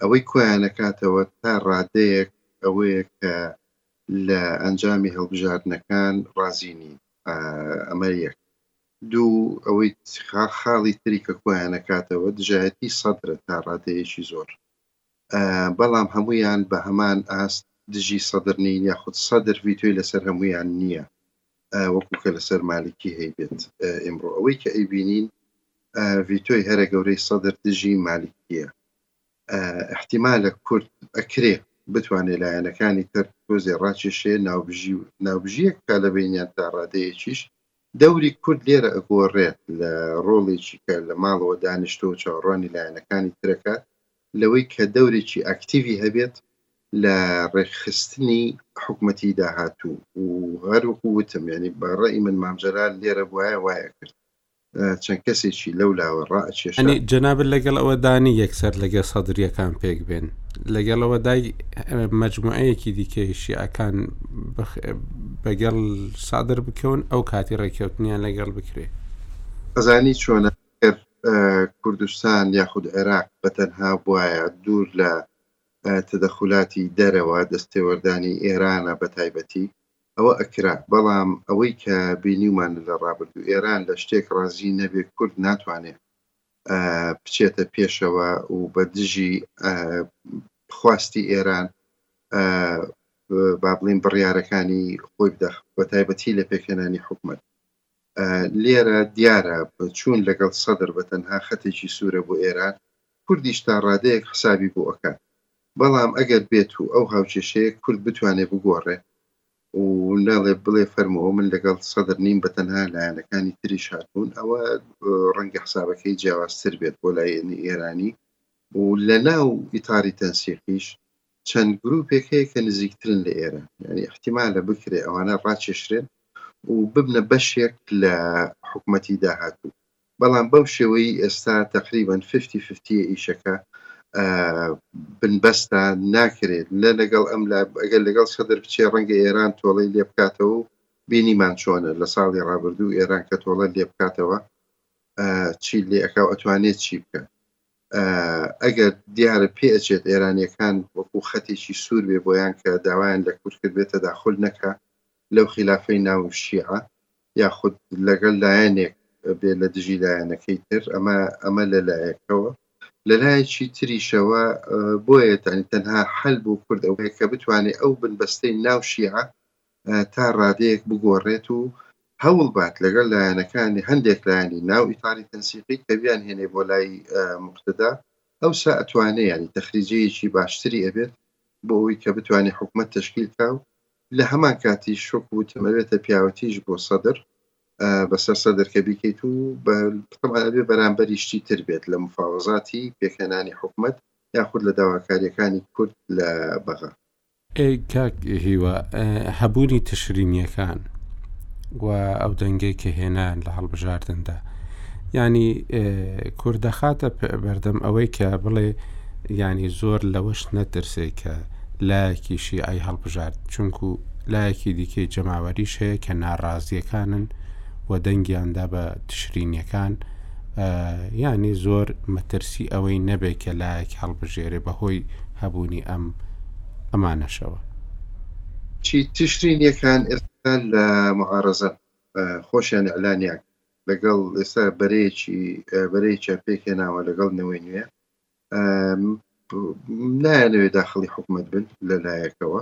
ئەوەی کۆیانەکاتەوە تا ڕادەیەک ئەوەیە کە لە ئەنجامی هەڵبژاردنەکان ڕازی نین ئەمە یەک دوو ئەوەی خاڵی تری کە کۆیانەکاتەوە دژایەتی سەدرە تا ڕادەیەکی زۆر بەڵام هەموویان بە هەمان ئاست دژی سەدر نین یاخود سەدر ڤیتۆی لەسەر هەموویان نییە وەکو کە لەسەر مالکی هەیبێت ئمڕۆ ئەوەی کە ئەیبینین ڤیتۆی هەرە گەورەی سەدر دژی مالکیە احتیمالە کورد ئەکرێ بتوانێت لایەنەکانی تر تۆزێ ڕاکێشێ ناوبژی و ناوبژیەک کا لە بینیان تا ڕادەیەکیش دەوری کورد لێرە ئەگۆڕێت لە ڕۆڵێکی کە لە ماڵەوە دانیشتەوە چاوەڕوانی لایەنەکانی ترەکە لەوەی کە دەورێکی ئەکتیڤی هەبێت لە ڕێکخستنی حکومەتی داهاتوو و هەر وەکو وتم یانی بە ڕەئی من مام جەلال لێرە بوایە وای ئەکرد چەند کەسێکی لەو لاوە ڕائەکێشا. یانی جەنابت لەگەڵ ئەوە دانی یەکسەر لەگەڵ سەدرییەکان پێک بێن لەگەڵ ئەوە دای مەجموعەیەکی دیکەی شیعەکان بەگەڵ سادر بکەون ئەو کاتی ڕێککەوتنیان لەگەڵ بکرێ. ئەزانی چۆنە ئەگەر کوردستان یاخود عێراق بە تەنها بوایە دوور لە تەدەخولاتی دەرەوە، دەستێوەردانی ئێرانە بە تایبەتی، ئەوە ئەکرا، بەڵام ئەوەی کە بینیومانە لە ڕابردوو ئێران لە شتێک ڕازی نەبێ کورد ناتوانێ بچێتە پێشەوە و بە دژی خواستی ئێران با بڵێین بڕیارەکانی خۆی بدە بە تایبەتی لە پێکهێنانی حکومەت. لێرە دیارە چوون لەگەڵ سەدر بە تەنها خەتێکی سوورە بۆ ئێران، کوردیش تا ڕادەیەک حسابی بۆ ئەکات. بەڵام ئەگەر بێت و ئەو هاوکێشەیە کورد بتوانێ بگۆڕێ و نەڵێ بڵێ فەرمووە من لەگەڵ سەدر نیم بە تەنها لایەنەکانی تریش هاتوون ئەوە ڕەنگە حسابەکەی جیاوازتر بێت بۆ لایەنی ئێرانی و لە ناو ئیتاری تەنسیقیش چەند گروپێک هەیە کە نزیکترن لە ئێران یانی ئیحتیمالە بکرێ ئەوانە ڕاکێشرێن و ببنە بەشێک لە حکومەتی داهاتوو بەڵام بەو شێوەی ئێستا تەقریبەن ففتی ففتیە ئیشەکە بنبەستە ناکرێت لە لەگەڵ ئەم ئەگەر لەگەڵ سەدر بچێ ڕەنگە ئێران تۆڵەی لێ بکاتەوە و بینیمان چۆنە لە ساڵی ڕابردوو ئێران کە تۆڵە لێ بکاتەوە چی لێ ئەکاو ئەتوانێت چی بکە ئەگەر دیارە پێ ئەچێت ئێرانیەکان وەکو خەتێکی سوور بێ بۆیان کە داوایان لە کورد کرد بێ تەداخول نەکا لەو خیلافەی ناو شیعە یاخود لەگەل لایەنێک بێ لە دژی لایەنەکەی تر ئەمە ئەمە لە لایەکەوە لە لایەکی تریشەوە بۆیە تانی تەنها حل بۆ کورد ئەوەیە کە بتوانێ ئەو بنبەستەی ناو شیعە تا ڕادەیەک بگۆڕێت و هەوڵبات لەگەڵ لایەنەکانی هەندێک لایەنی ناو ئیتاری تەنسیقی کە بیانهێنێ بۆ لای موقتەدا ئەوسا ئەتوانێ یانی تەخریجێیەکی باشتری ئەبێت بۆ ئەوەی کە بتوانێ حکومەت تەشکیل کا و لە هەمان کاتیش وەکو وتم ئەبێتە پیاوەتیش بۆ سەدر بەسەر سەدر کە بیکەیت و بە تەبعەن ئەبێ بەرامبەری شتی تر بێت لە مفاوەزاتی پێکهێنانی حکومەت یاخود لە داواکارییەکانی کورد لە بەغا. ئێ کاک هیوا هەبوونی تشرینیەکان و ئەو دەنگەی کە هێنان لە هەڵبژاردندا ینی کوردەخاتە بەردەم ئەوەی کە بڵێ ینی زۆر لەوەش نەترسێ کە لایەکی شیعی هەڵبژارد چونکو لایەکی دیکەی جەماوەریش هەیە کە ناڕازیەکانن و دەنگیان دا بە تشرینیەکان یانی زۆر مەترسی ئەوەی نەبێت کە لایەک هەڵبژێرێ بەهۆی هەبوونی ئەم ئەمانەشەوە. چی تشرین یەکان ئێستا لە معارەزەن خۆشیان اعلانیان کرد لەگەڵ ئێستا بەرەیەکی بەرەیەکیان پێکهێناوە لەگەڵ نەوەی نوێ نایانەوێت داخڵی حکومەت بن لەلایەکەوە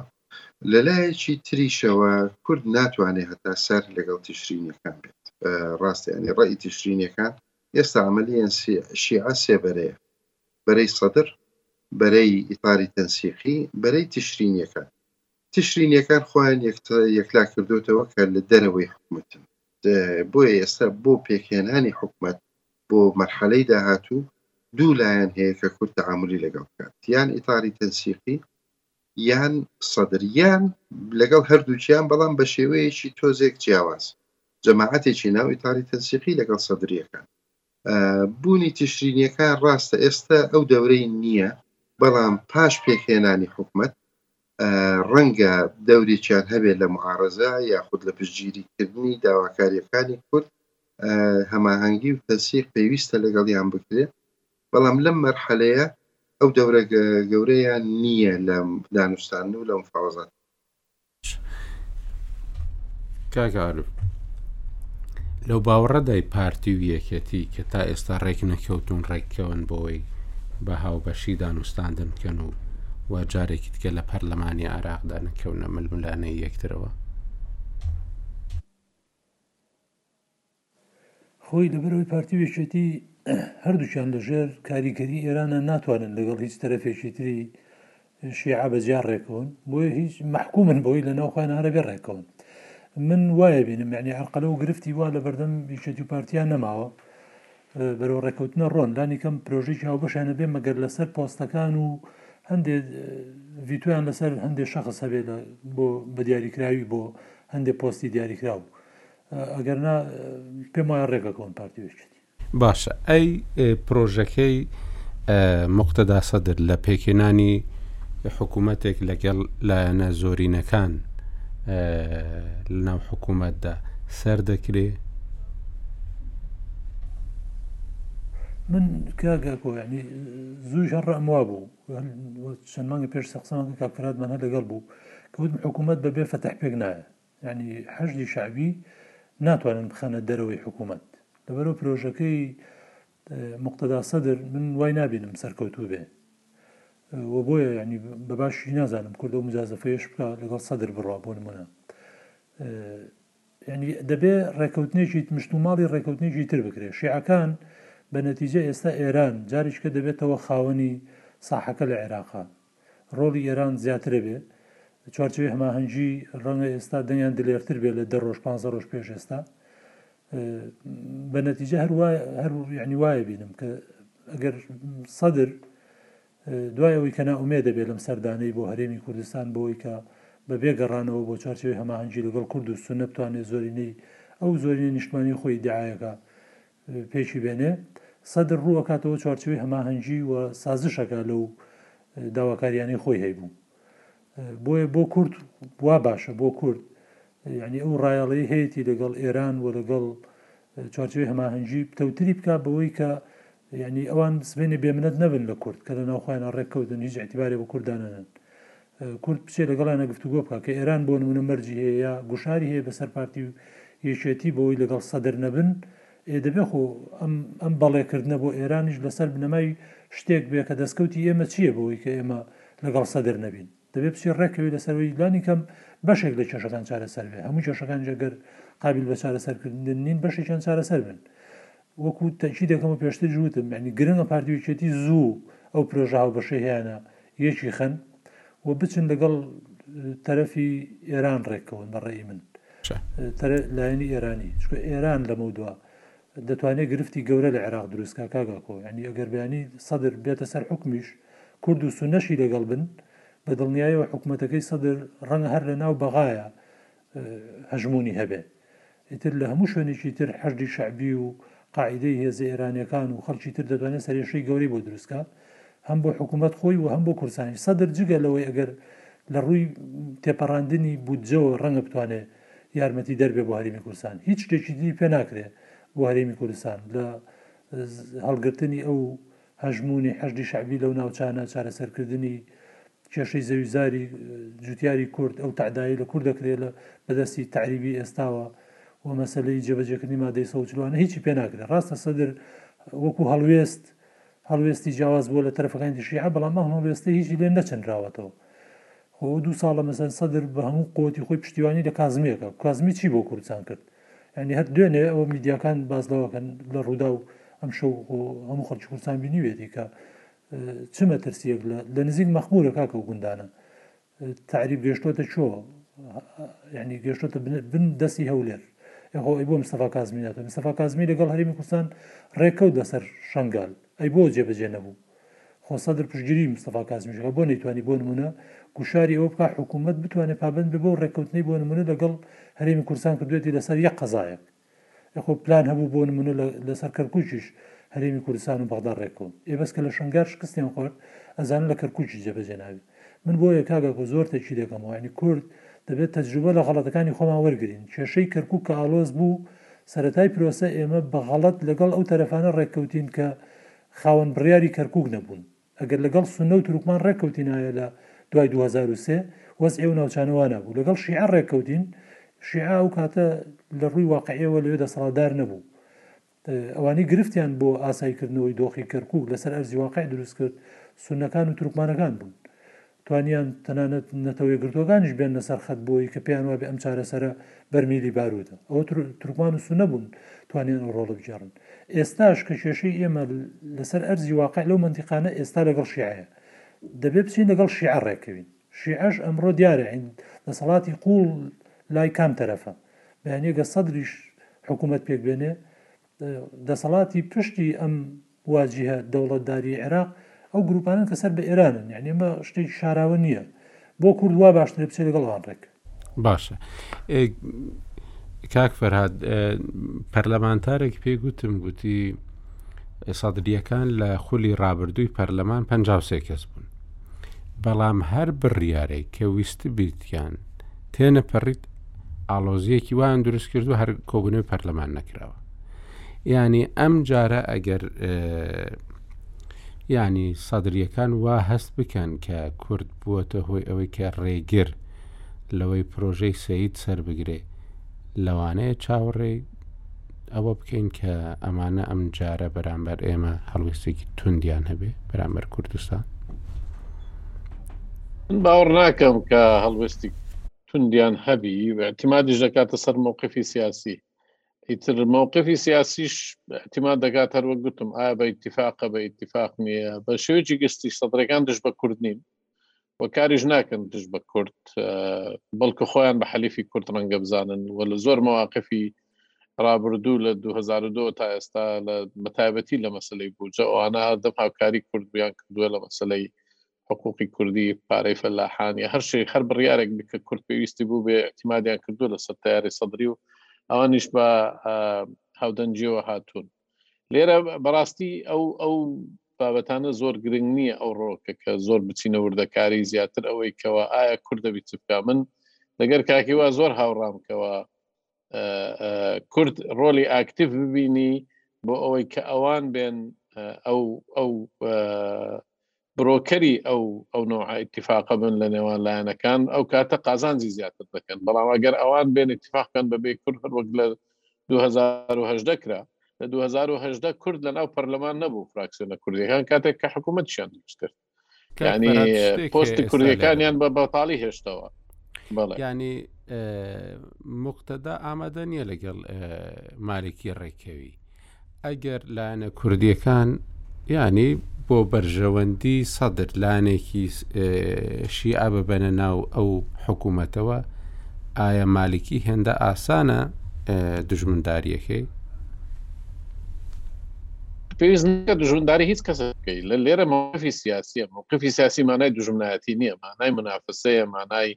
لەلایەکی تریشەوە کورد ناتوانێت هەتا سەر لەگەڵ تشرینەکان بێت ڕاستیانی ڕێی تشرینەکان ئێستا عملیان شیعە سێ بەرەیە بەرەی سەدر بەرەی ئیتاری تەنسیقی بەرەی تشرینەکان تشرینیەکان خۆیان یەکلا کردۆتەوە کە لە دەرەوەی حکومەتن، بۆیە ئێستا بۆ پێکهێنانی حکومەت بۆ مەرحەلەی داهاتوو دوو لایەن هەیە کە کورد تەعامولی لەگەڵ بکات، یان ئیتاری تەنسیقی یان سەدر، یان لەگەڵ هەردووکیان بەڵام بە شێوەیەکی تۆزێک جیاواز، جەماعەتێکی ناو ئیتاری تەنسیقی لەگەڵ سەدریەکان. بوونی تشرینیەکان ڕاستە ئێستا ئەو دەورەی نییە، بەڵام پاش پێکهێنانی حکومەت ڕەنگە دەورێکیان هەبێت لە معارەزە یاخود لە پشتگیریکردنی داواکاریەکانی کورد هەماهەنگی و تەنسیق پێویستە لەگەڵیان بکرێت، بەڵام لەم مەرحەلەیە ئەو دەورە گەورەیان نییە لە دانوستاندن و لە مفاوەزات. کاکە ئالو لەو باوەڕەدای پارتی و یەکەتی کە تا ئێستا ڕێک نەکەوتون ڕێککەون بۆەوەی بە هاوبەشی دانوستاندن بکەن و و جارێکی تکە لە پەرلەمانی عراقدا نەکەونە ململانەی یەکترەوە خۆی لەبەرئەوەی پارتی و یەکێتی هەردووکیان لەژێر کاریگەری ئێرانە ناتوانن لەگەڵ هیچ تەرەفێکی تری شیعە بە جیا ڕێکەون بۆیە هیچ محکومن بۆی لە ناوخۆیان هەرە بێ ڕێکەون من وایە بینم یعنی عقلە و گرفتی وا لە بەردەم یەکێتی و پارتیان نەماوە بەرەوە ڕێکەوتنە ڕۆن لانی کەم پرۆژێکی هاوبەشیانە بێ مەگەر لەسەر پۆستەکان و هەندێک ڤیتویان لەسەر هەندێک شەخص هەبێت بۆ بە دیاریکراوی بۆ هەندێک پۆستی دیاریکراو ئەگەر نا پێم وایە ڕێگەکەون پارتی بێچێتی. باشە ئەی پرۆژەکەی مقتەدا سەدر لە پێکێنانی حکوومەتێک لەگەڵ لایەنە زۆرینەکان لەناو حکوومەتدا سەر دەکرێ من کاگەکۆیانی زووی هەر ڕاموا بوو چەند مانگە پێش سەقسەمان کاکفراتمان هەر لەگەڵ بوو کەوتم حکوومەت بەبێ فەتح پێک نایە یانی حەشدی شەعبی ناتوانن بخەنە دەرەوەی حکومەت لەبەرئەوە پرۆژەکەی موقتەدا سەدر من وای نابینم سەرکەوتوو بێ و بۆیە یعنی بە باشی نازانم کوردە و مجازەفەیەش بکە لەگەڵ سەدر بڕە بۆ نمونە ینی دەبێ ڕێککەوتنێکی مشتوماڵی ڕێککەوتنێکی تر بکرێت شیعەکان بە نەتیجە ئێستا ئێران جاریشکە دەبێتەوە خاوەنی ساحەکە لە عێراقا ڕۆڵی ئێران زیاترە بێ چوارچێوەی هەماهەنگی ڕەنگە ئێستا دەنگیان دلێرتر بێ لە دە ڕۆژ پ ڕۆژ پێش ئێستا بە نەتیجە هەر هەر ینی وایە بینم کە ئەگەر سەدر دوای ئەوی کە ناومێ دەبێت لەم سەردانەی بۆ هەرێمی کوردستان بۆی کە بە بێگەڕانەوە بۆ چارچەوەی هەماهەنگی لەگەڵ کورد و سون نەتوانێت زۆرینەی ئەو زۆرینە نیشتمانی خۆی داایەکە پێکی بێنێ، سەدر ڕوو ئەکاتەوە چوارچێوەی هەماهەنگی و سازشەکە لەو داواکاریانەی خۆی هەیبوو. بۆیە بۆ کورد وا باشە بۆ کورد یعنی ئەو ڕایەڵەی هەیەی لەگەڵ ئێران و لەگەڵ چوارچێوەی هەماهەنگی پتەوتری بک بەوەی کە یعنی ئەوان سبێنێ بێمنەت نەبن لە کورد کە لە ناوخۆیانە ڕێککەوتن هیچ اعتیبارێ بە کوردانەنن کورد بچێ لەگەڵیانە گفتوگۆ بکا کە ئێران بۆ نمونە مەرجی هەیە یا گوشاری هەیە بەسەر پارتی و یەکێتی بۆوەی لەگەڵ سەدر نەبن ئێ دەبێ خۆ ئەم ئەم بەڵێ کردنە بۆ ئێرانیش لەسەر بنەمای شتێک بێ کە دەستکەوتی ئێمە چییە بەوەی کە ئێمە لەگەڵ سەدر نەبین دەبێ بچی ڕێکەوی لەسەروی لانی کەم بەشێک لە کێشەکان چارەسەر بێ هەموو کێشەکان جەگەر قابل بە چارەسەرکردن نین بەشێکیان چارەسەر بن وەکو تەئکیدەکەم و پێشتریش وتم یانی گرنگە پارتی و یەکێتی زوو ئەو پرۆژە هاوبەشەی هەیانە یەکی خەن و بچن لەگەڵ تەرەفی ئێران ڕێککەون بە ڕەئی من تەرە لایەنی ئێرانی چکە ئێران لەمەو دوا دەتوانێت گرفتی گەورە لە عێراق دروستکە کاگاکۆ ینی ئەگەر بەیانی سەدر بێتە سەر حکومیش کورد و سونەشی لەگەڵ بن بە دڵنیایەوە حکوومەتەکەی سەدر ڕەنگە هەر لە ناو بەغایە هەژموونی هەبێ. ئیتر لە هەموو شوێنێکی تر حەشدی شەعبی و قاعیدەی هێزە ئێرانیەکان و خەڵکی تر دەتوانێ سەرێشەی گەورەی بۆ دروست کا هەم بۆ حکوومەت خۆی و هەم بۆ کوردستانیش. سەدر جگە لەوەی ئەگەر لە ڕووی تێپەڕاندنی بودجەوە ڕەنگە بتوانێ یارمەتی دەربێ بۆ هەرێمی کوردستان هیچ شتێکی دی پێ ناکرێ بۆ هەرێمی کوردستان لە هەڵگرتنی ئەو هەژموونی حەشدی شەعبی لەو ناوچانە، چارەسەرکردنی کێشەی زەویوزاری جوتیاری کورد، ئەو تەعدایەی لە کورد دەکرێت لە بەدەستی تەعریبی ئێستاوە و مەسەلەی جێبەجێکردنی مادەی سەد و چل و حەوت هیچی پێ ناکرێت. ڕاستە سەدر وەکو هەڵوێست هەڵوێستی جیاواز بووە لە تەرەفەکانی دی شیعە، بەڵام ئەم هەڵوێستەی هیچی لێ نەچنراوەتەوە. خۆ ئەو دوو ساڵە مەسەن سەدر بە هەموو قوتی خۆی پشتیوانی لە کازمییەکە، کازمی چی بۆ کوردستان کرد؟ یانی هەر دوێنێ ئەوە میدیاکان باس لەوەکەن لە ڕووداو ئەم شەو هەموو خەڵکی کوردستان بینیوێتی کە چ مەترسیەک لە نزیک مەخمورە کاکە و گوندانە تعریب گەشتۆتە چۆ ینی گەشتۆتە بن دەستی هەولێر ئەخۆ ئەی بۆ مستەفا کازمی ناتێت مستەفا کازمی لەگەڵ هەرمی کوردستان ڕێکەوت لەسەر شنگال ئەی بۆ جێبەجێ نەبوو خۆ سەدر پشتگیری مستەفا کازمیش ئەکات بۆ نەیتوانی بۆ نموونە گوشاری ئەوە بکات حکوومەت بتوانێت پابەند بێت بەو ڕێککەوتنەی بۆ نموونە لەگەڵ هەرێمی کوردستان کردوێتی لەسەر یەک قەزایەک یخۆ پلان هەبوو بۆ نموونە لەسەر کەرکووکیش هەرێمی کوردستان و بەغدا ڕێککەون ئێ بەس کە لە شنگار شکستیان خوارد ئەزانن لە کەرکووکیش جێبەجێ نابێت من بۆیە کاک ئاکۆ زۆر تەکی دەکەمەوە یانی کورد دەبێت تەجروبە لە غەڵەتەکانی خۆمان وەرگرین کێشەی کەرکووک کە ئاڵۆز بوو سەرەتای پرۆسە ئێمە بە غەڵەت لەگەڵ ئەو تەرەفانە ڕێککەوتین کە خاوەن بڕیاری کەرکوک نەبوون. ئەگەر لەگەڵ سونە و تورکمان ڕێککەوتینایە لە دوای دوو هەزار و سێ، وەزعی ئەو ناوچانە وا نابوو. لەگەڵ شیعە ڕێککەوتین، شیعە ئەو کاتە لە ڕووی واقعییەوە لەوێ دەسەڵاتدار نەبوو. ئەوانەی گرفتیان بۆ ئاساییکردنەوەی دۆخی کەرکوک لەسەر ئەرزی واقع دروست کرد، سونەکان و تورکمانەکان بوون. توانیان تەنانەت نەتەوە یەکگرتووەکانیش بێننە سەر خەت بۆی کە پێیان وابێ ئەم چارەسەرە بەرمیلی بارودە. ئەوە تورکمان و سونە بوون توانیان ئەو ڕۆڵە بگێڕن. ئێستاش کە کێشەی ئێمە لە سەر ئەرزی واقیع لەو مەنتیقانە ئێستا لەگەڵ شیعەیە. دەبێ بچین لەگەڵ شیعە ڕێککەوین. شیعەش ئەمڕۆ دیارە عین دەسەڵاتی قووڵ لای کام تەرەفە. بەیانییە گە سەدریش حکوومەت پێک بێنێ، دەسەڵاتی پشتی ئەم واجیهە دەوڵەتداریەی عێراق ئەو گروپانەن کە سەر بە ئێرانن یانی ئەمە شتێکی شاراوە نییە بۆ کورد وا باشترە بچێت لەگەڵ ئەوان ڕێک باشە کاک فەرهاد پەرلەمانتارێک پێی گوتم گوتی سەدریەکان لە خولی ڕابردووی پەرلەمان پ سێ کەس بوون بەڵام هەر بڕیارێک کە ویست بیتیان تێنەپەڕیت ئاڵۆزیەکی وایان دروست کرد و هەر کۆبنەوەی پەرلەمان نەکراوە ینی ئەم جارە ئەگەر ینی سەدرریەکان وا هەست بکەن کە کورد بووەتە هۆی ئەوەی کە ڕێگر لەوەی پرۆژەی سعید سربگرێ لەوانەیە چاوەڕێ ئەوە بکەین کە ئەمانە ئەم جارە بەرامبەر ئێمە هەڵویستێکی توندیان هەبێ بەرامبەر کوردستان باوەڕ ناکەم کە هەڵوێستی توندیان هەبی اعتمادیش دەکاتە سەر مووقفی سیاسی ئیتر مووقفی سیاسیش اعتماد دەکات هەروە گوتم ئایا بە اتفاقە بە اتفاق نییە بە شێوەیەکی گستی سەدرەکان دش بە کورد نین و کاریش ناکەن دژ بە کورد بەڵکە خۆیان بە حەلیفی کورد ڕەنگە بزانن و لە زۆر مەواقفی ڕابردوو لە 2002 تا ئێستا لە بەتایبەتی لە مەسلەی بوجە ئەوانە هەردەم هاوکاری کورد بیان کردووە لە مەسلەی حقوقی کوردی پارەی فەلاحانی هەر شێ هەر بڕارێک بکە کورد پێویستی بوو بێ احتیمادیان کردو لە سەر تیاری سەدری و ئەوانیش بە هاودەنجیەوە هاتوون لێرە بەڕاستی ئەو ئەو بابەتانە زۆر گرنگ نییە ئەو ڕۆکە کە زۆر بچینە وردەکاری زیاتر ئەوەی کەەوە ئایا کوردەبی چ بک من لەگەر کاکی وا زۆر هاوڕام کەەوە کورد ڕۆلی ئاکتیف ببینی بۆ ئەوەی کە ئەوان بێن ئەو ئەو برۆکەری ئەو ئەو نوع اتفاقە بن لە نێوان لایەنەکان ئەو کاتە قازانجی زیاتر دەکەن بەڵام ئەگەر ئەوان بێن اتفاقکەن بە بێ کورد هەر وەک لە 2010 کرا لە 2010 کورد لە ناو پەرلەمان نەبوو فراکسیۆنە کوردیەکان کاتێک کە حکوومەت شیان دروست کرد ینی پۆستی کوردیەکانیان بە بەتاڵی هێشتەوە ینی مختدا ئامادە نییە لەگەڵ مالێکی ڕێکەوی ئەگەر لایەنە کوردیەکان یانی بۆ بەرژەوەندی سەدر لایەنێکی شیعە ببەنە ناو ئەو حکوومەتەوە ئایا مالکی هێندە ئاسانە دژمنداریەکەی پێویست نیە دژمنداری هیچ کەس بکەی لە لێرە موقفی سیاسیە موقفی سیاسی مانای دژمنایەتی نییە مانای منافسەیە مانای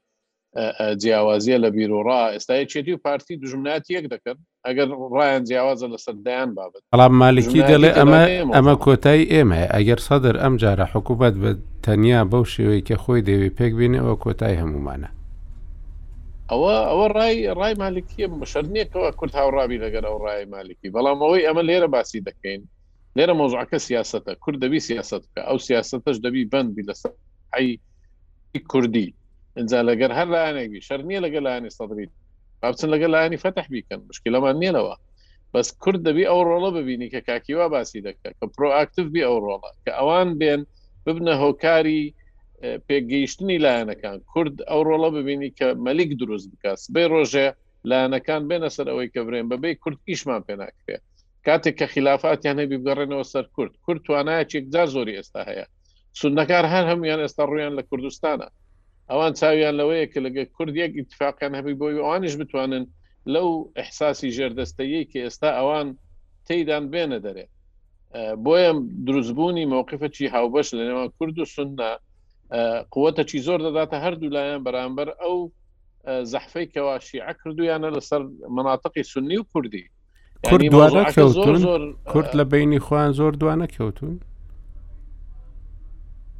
جیاوازیە لە بیروڕا ئێستا یەکێتی و پارتی دوژمنایەتی یەک دەکەن ئەگەر ڕایان جیاوازە لەسەر دەیان بابەت بەڵام مالکی دەڵێ ئەمە ئەمە کۆتایی ئێمەیە ئەگەر سەدر ئەم جارە حکوومەت بە تەنیا بەو شێوەی کە خۆی دەوێ پێک بینەوە کۆتای هەمومانە ئەوە ئەوە ڕای ڕای مالکیە مشەر نییەکەوە کورد هاوڕابی لەگەر ئەو ڕای مالکی بەڵام ئەوەی ئەمە لێرە باسی دەکەین لێرە مۆزعەکە سیاستە کورد دەبی سیاست بکە ئەو سیاستەش دەبی بند بی لەسەر ی کوردی ئینجا لەگەر هەر لایەنێک بی شەر نییە لەگە لایانی سەدری بابچن لەگە لایانی فەتح بیکەن مشکلەمان نییە لەوە بەس کورد دەبی ئەو ڕۆڵە ببینی کە کاکیوا باسی دەکات کە پرۆئاکتیف بی ئەو ڕۆڵە کە ئەوان بێن ببنە هۆکاری پێگەیشتنی لایەنەکان کورد ئەو ڕۆڵە ببینی کە مەلیک دروست بکات سبەی ڕۆژێ لایەنەکان بێنە سەر ئەوەی کە برێن بەبێ کورد ئیشمان پێ ناکرێت کاتێک کە خلافاتیان هەبی بگەڕێنەوە سەر کورد کورد توانایە چێکجار زۆری ئێستا هەیە سندەکان هەر هەمویان ئێستا ڕویان لە کوردستانە ئەوان چاویان لەوەیە کە لەگە کورد یەک ئیتفاقیان هەبی بۆی ئەوانیش بتوانن لەو احساسی ژێردەستەیە کە ئێستا ئەوان تێدان بێنە دەرێ بۆیە دروستبوونی مووقفەکی هاوبەش لە نێوان کورد و سنە قوتەکی زۆر دەداتە هەردوو لایەن بەرامبەر ئەو زەحفەی کەواشی ئەکردویانە لەسەر مناتقی سنی و کوردی کورد دوانە کەوتون کورد لە بینی خوان زۆر دوانە کەوتون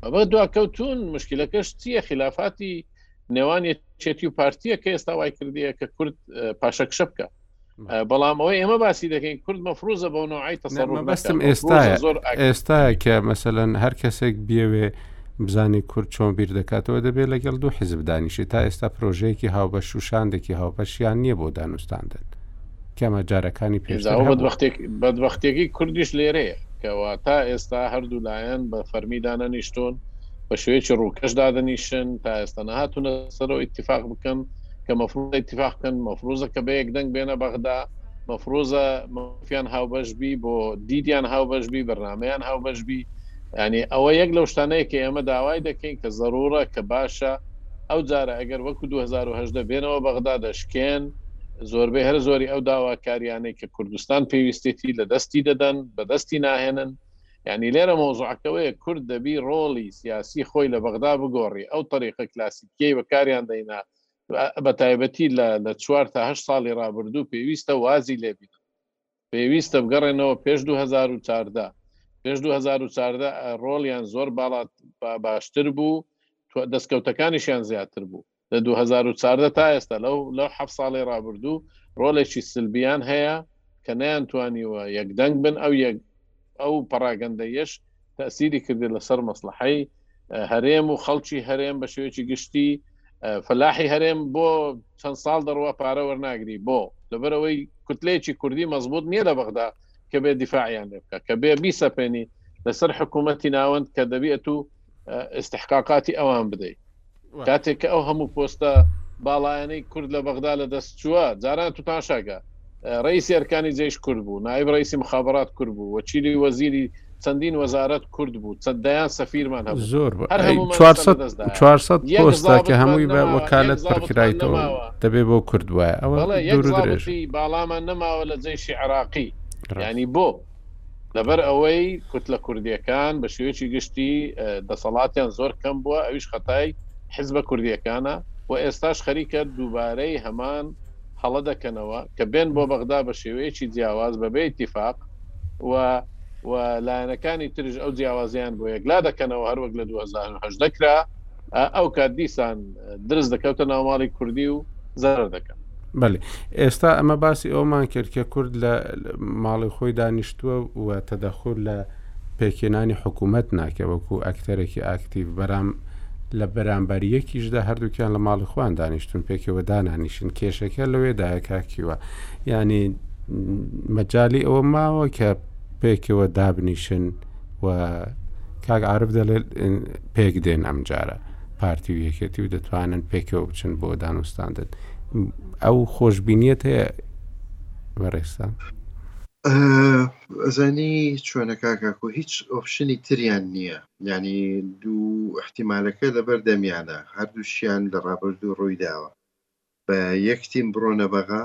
ئەمە دواکەوتون مشکلەکەش چییە خلافاتی نێوان چێتی و پارتیە کە ئێستا وای کردیە کە کورد پاشەکشە بکە بەڵام ئەوەی ئێمە باسی دەکەین کورد مەفروزە بۆ نوعی تەسەڕبستم ئێستا زۆر ئێستا کە مەسەەن هەر کەسێک بیاوێ بزانانی کورد چۆن بیر دەکاتەوە دەبێت لەگەڵ دوو حیزب دانیشی تا ئێستا پرۆژەیەکی هاوبەش و شاندێکی هاوبەشیان نییە بۆ دانوستاندن کەمە جارەکانی پێشتر هەبووە. ئینجا ئەوە بەدبەختێک بەدبەختێکی کوردیش لێرەیە کەوا تا ئێستا هەردوو لایەن بە فەرمی دانەنیشتوون بە شێوەیەکی ڕووکەش دادەنیشن تا ئێستا نەهاتوونە سەرەوە ئیتیفاق بکەن کە مەفروزە ئیتیفاق بکەن مەفروزە کە بەیەک دەنگ بێنە بەغدا مەفروزە مەفیان هاوبەش بی بۆ دیدیان هاوبەش بی بەرنامەیان هاوبەش بی یانی ئەوە یەک لەو شتانەیە کە ئێمە داوای دەکەین کە زەروڕە کە باشە ئەوجارە ئەگەر وەکو دوو هەزار و هەژدە بێنەوە بەغدا دەشکێن، زۆربەی هەر زۆری ئەو داواکاریانەی کە کوردستان پێویستێتی لە دەستی دەدەن بە دەستی ناهێنن، یانی لێرە مەوزوعەکە وەیە کورد دەبی ڕۆڵی سیاسی خۆی لە بەغدا بگۆڕی ئەو تەریقە کلاسیکیەی بەکاریان دەینا بەتایبەتی لە لە چوار تا هەشت ساڵی ڕابردوو پێویستە وازی لێبینن. پێویستە بگەڕێنەوە پێش دوو هەزار و چاردە، پێش دوو هەزار و چاردە ڕۆڵیان زۆر باڵا باشتر بوو، دەستکەوتەکانیشیان زیاتر بوو، لە دوو هەزار و چاردە تا ئێستا لەو لەو حەفت ساڵەی ڕابردوو ڕۆڵێکی سلبیان هەیە کە نەیانتوانیوە یەکدەنگ بن ئەو یەک. ئەو پەڕاگەندەیەش تەئسیری کردی لەسەر مەسلحەی هەرێم و خەڵکی هەرێم بە شێوەیەکی گشتی فلاحی هەرێم بۆ چەند ساڵ دەڕوە پارە وەرناگری بۆ لەبەرەوەی کوتلەیەکی کوردی مەزبوط نییە لە بەغدا کە بێ دیفاعیان لێ بکە کە بێ بیسەپێنی لەسەر حکوومەتتی ناوەند کە دەبێت و ئستحقاقاتی ئەوان بدەیت کاتێک کە ئەو هەموو پۆستە باڵایەنەی کورد لە بەغدا لە دەست چووە جاران تو تاشاگە ڕیس ئەرکانی جێش کورد بوو نایب ڕیسی مخابات کورد بوو وەچیلی وەزیری چەندین وەزارت کورد بوو چەندیان سەفیرمان هەبوو زۆر پۆستاکە هەمووی بە وەکالت پڕکرایتەوە دەبێ بۆ کورد وایە ئەوە باڵامان نەماوە لە جێشی عراقی ینی بۆ لەبەر ئەوەی کوتلە کوردیەکان بە شێوەیەکی گشتی دەسەڵاتیان زۆر کەم بووە، ئەویش خەتای حزبە کوردیەکانە و ئێستاش خەریکە دووبارەی هەمان هەڵە دەکەنەوە کە بێن بۆ بەغدا بە شێوەیەکی جیاواز بە بێ ئیتیفاق و و لایەنەکانی ترش ئەو جیاوازیان بۆ یەکلا دەکەنەوە هەروەک لە دوو هەزار و هەژدە کرا. ئەو کات دیسان درز دەکەوتە ناوماڵی کوردی و زەرەر دەکەن بەێ ئێستا ئەمە باسی ئەومان کرد کە کورد لە ماڵی خۆی دانیشتووە و تەدەخور لە پێکێنانی حکوومەت ناکە وەکو ئەکتەرێکی ئاکتیڤ بەرام لە بەرامبەر یەکیشدا هەردووکیان لە ماڵی خوان دانیشتون پێکەوە دانانیشن کێشەکە لەوێ دایکاکیوە ینی مەجای ئەوە ماوە کە پێکەوە دابنیشن و کاک عرب دەڵێت پێک دێن ئەم جارە پارتی و یەکێتی و دەتوانن پێکەوە بچن بۆ دانوستاندن ئەو خۆشببینیت هەیە بەڕێستا ئەزانی چۆنە کاکاکۆ هیچ ئۆپشنی تریان نییە ینی دوو احتیمالەکە لەبەر دەمیانە هەردووشیان لە ڕابردوو ڕووی داوە بە یەک تیم بڕۆنە بەغا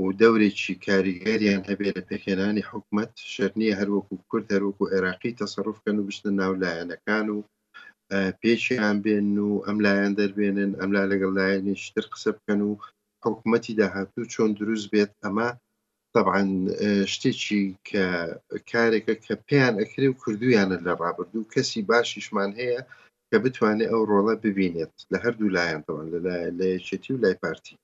و دەورێکی کاریگەریان هەبێ لە پێکهێنانی حکومەت، شەر نییە هەر وەکوو کورد، هەر وەکوو ئێراقی تەسەروف کەن و بچنە ناو لایەنەکان و پێکیان بێن و ئەم لایەن دەربێنن، ئەم لا لەگەڵ لایەنێکی تر قسە بکەن و حکومەتی داهاتوو چۆن دروست بێت، ئەمە تەبعەن شتێکی کە کارێکە کە پێیان ئەکرێ و کردوویانە لە ڕابردوو، کەسی باشیشمان هەیە کە بتوانێت ئەو ڕۆڵە ببینێت لە هەردوو لایەن تەوان لە یەکێتی و لای پارتی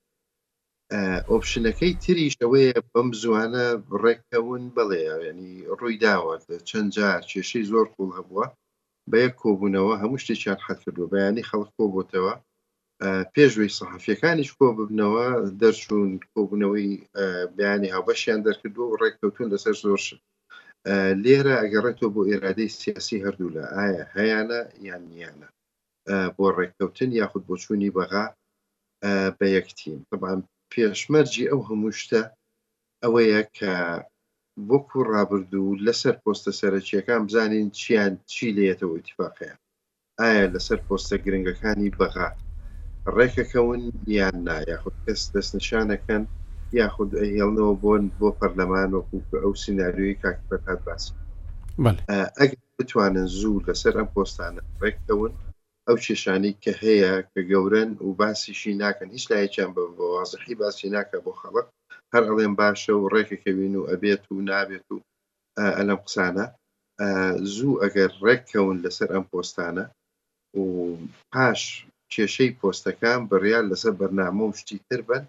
ئۆپشنەکەی تریش ئەوەیە بەم زوانە ڕێککەون بڵێ ینی ڕووی داوە چەند جار کێشەی زۆر قوڵ هەبووە بە یەک کۆبوونەوە هەموو شتێکیان حەکردووە بەیانی خەڵک کۆبتەوە پێشوەی سەحەفیەکانیش کۆ ببنەوە دەرچوون کۆبوونەوەی بیانی هاوبەشیان دەرکردو و ڕێککەوتون لەسەر زۆر شت لێرە ئەگەڕێتەوە بۆ ئێرادەی سیاسی هەردوو لە ئایا هەیانە یان نیانە بۆ ڕێککەوتن یاخود بۆ چوونی بەغا بە یەکتین طبعا پێشمەرجی ئەو هەموو شتە ئەوەیە کە وەکو ڕابردوو لەسەر پۆستە سەرەکیەکان بزانین چیان چی لێتەوە ئتیفاقیان ئایا لەسەر پۆستە گرنگەکانی بەغا ڕێکەکەون یان نا یاخود کەس دەستنیشانەکەن یاخود ئەیهێڵنەوە بۆن بۆ پەرلەمان وەکو ئەو سیناریۆی کاک فەرهاد باسی بەڵێ. کرد ئەگەر بتوانن زوو لەسەر ئەم پۆستانە ڕێککەون ئەو کێشانەی کە هەیە کە گەورەن و باسیشی ناکەن هیچ لایەکیان بە وازحی باسی ناکا بۆ خەڵک هەر ئەڵێن باشە و ڕێکەکەوین و ئەبێت و نابێت و ئە لەم قسانە ئە زوو ئەگەر ڕێک کەون لەسەر ئەم پۆستانە و پاش کێشەی پۆستەکان بڕیار لەسەر بەرنامە و شتی تر بەن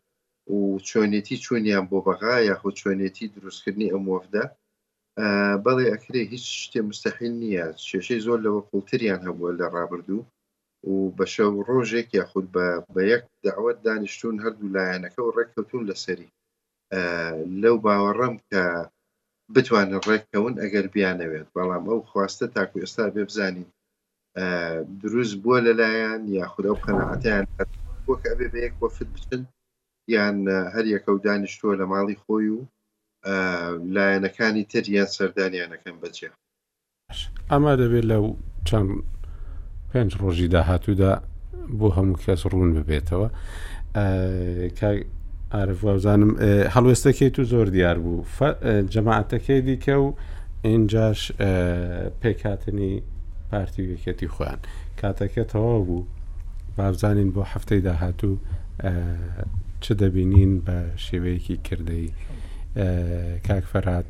و چۆنێتی چوونیان بۆ بەغا یاخود چۆنێتی دروستکردنی ئەم وەفدە ئە بەڵێ ئەکرێ هیچ شتێ مستەحیل نییە کێشەی زۆر لەوە قوڵتریان هەبووە لە ڕابردوو و بە شەو ڕۆژێک یاخود بە بە یەک دەعوەت دانیشتوون هەردوو لایەنەکە و ڕێک کەوتوون لەسەری لەو باوەڕەم کە بتوانن ڕێککەون ئەگەر بیانەوێت بەڵام ئەو خواستە تاکو ئێستا بێ بزانین دروست بووە لەلایەن یاخود ئەو قەنەعەتیان وەک ئەبێ بە یەک وەفت بچن یان هەر یەکە و دانیشتووە لە ماڵی خۆی و لایەنەکانی تر یان سەردانیانەکەم بەجێ ئەمە دەبێت لەو چەند پێنج ڕۆژی داهاتوودا بۆ هەموو کەس ڕوون ببێتەوە ئارفوازانم هەڵوێستەکەی تو زۆر دیار بوو جەماعەتەکەی دیکە و ئینجاش پێکاتنی پارتی و یەکەتی خۆیان کاتەکە تەواو بوو بابزانین بۆ هەفتەی داهاتوو چ دەبینین بە شێوەیەکی کردەی کاک فەرات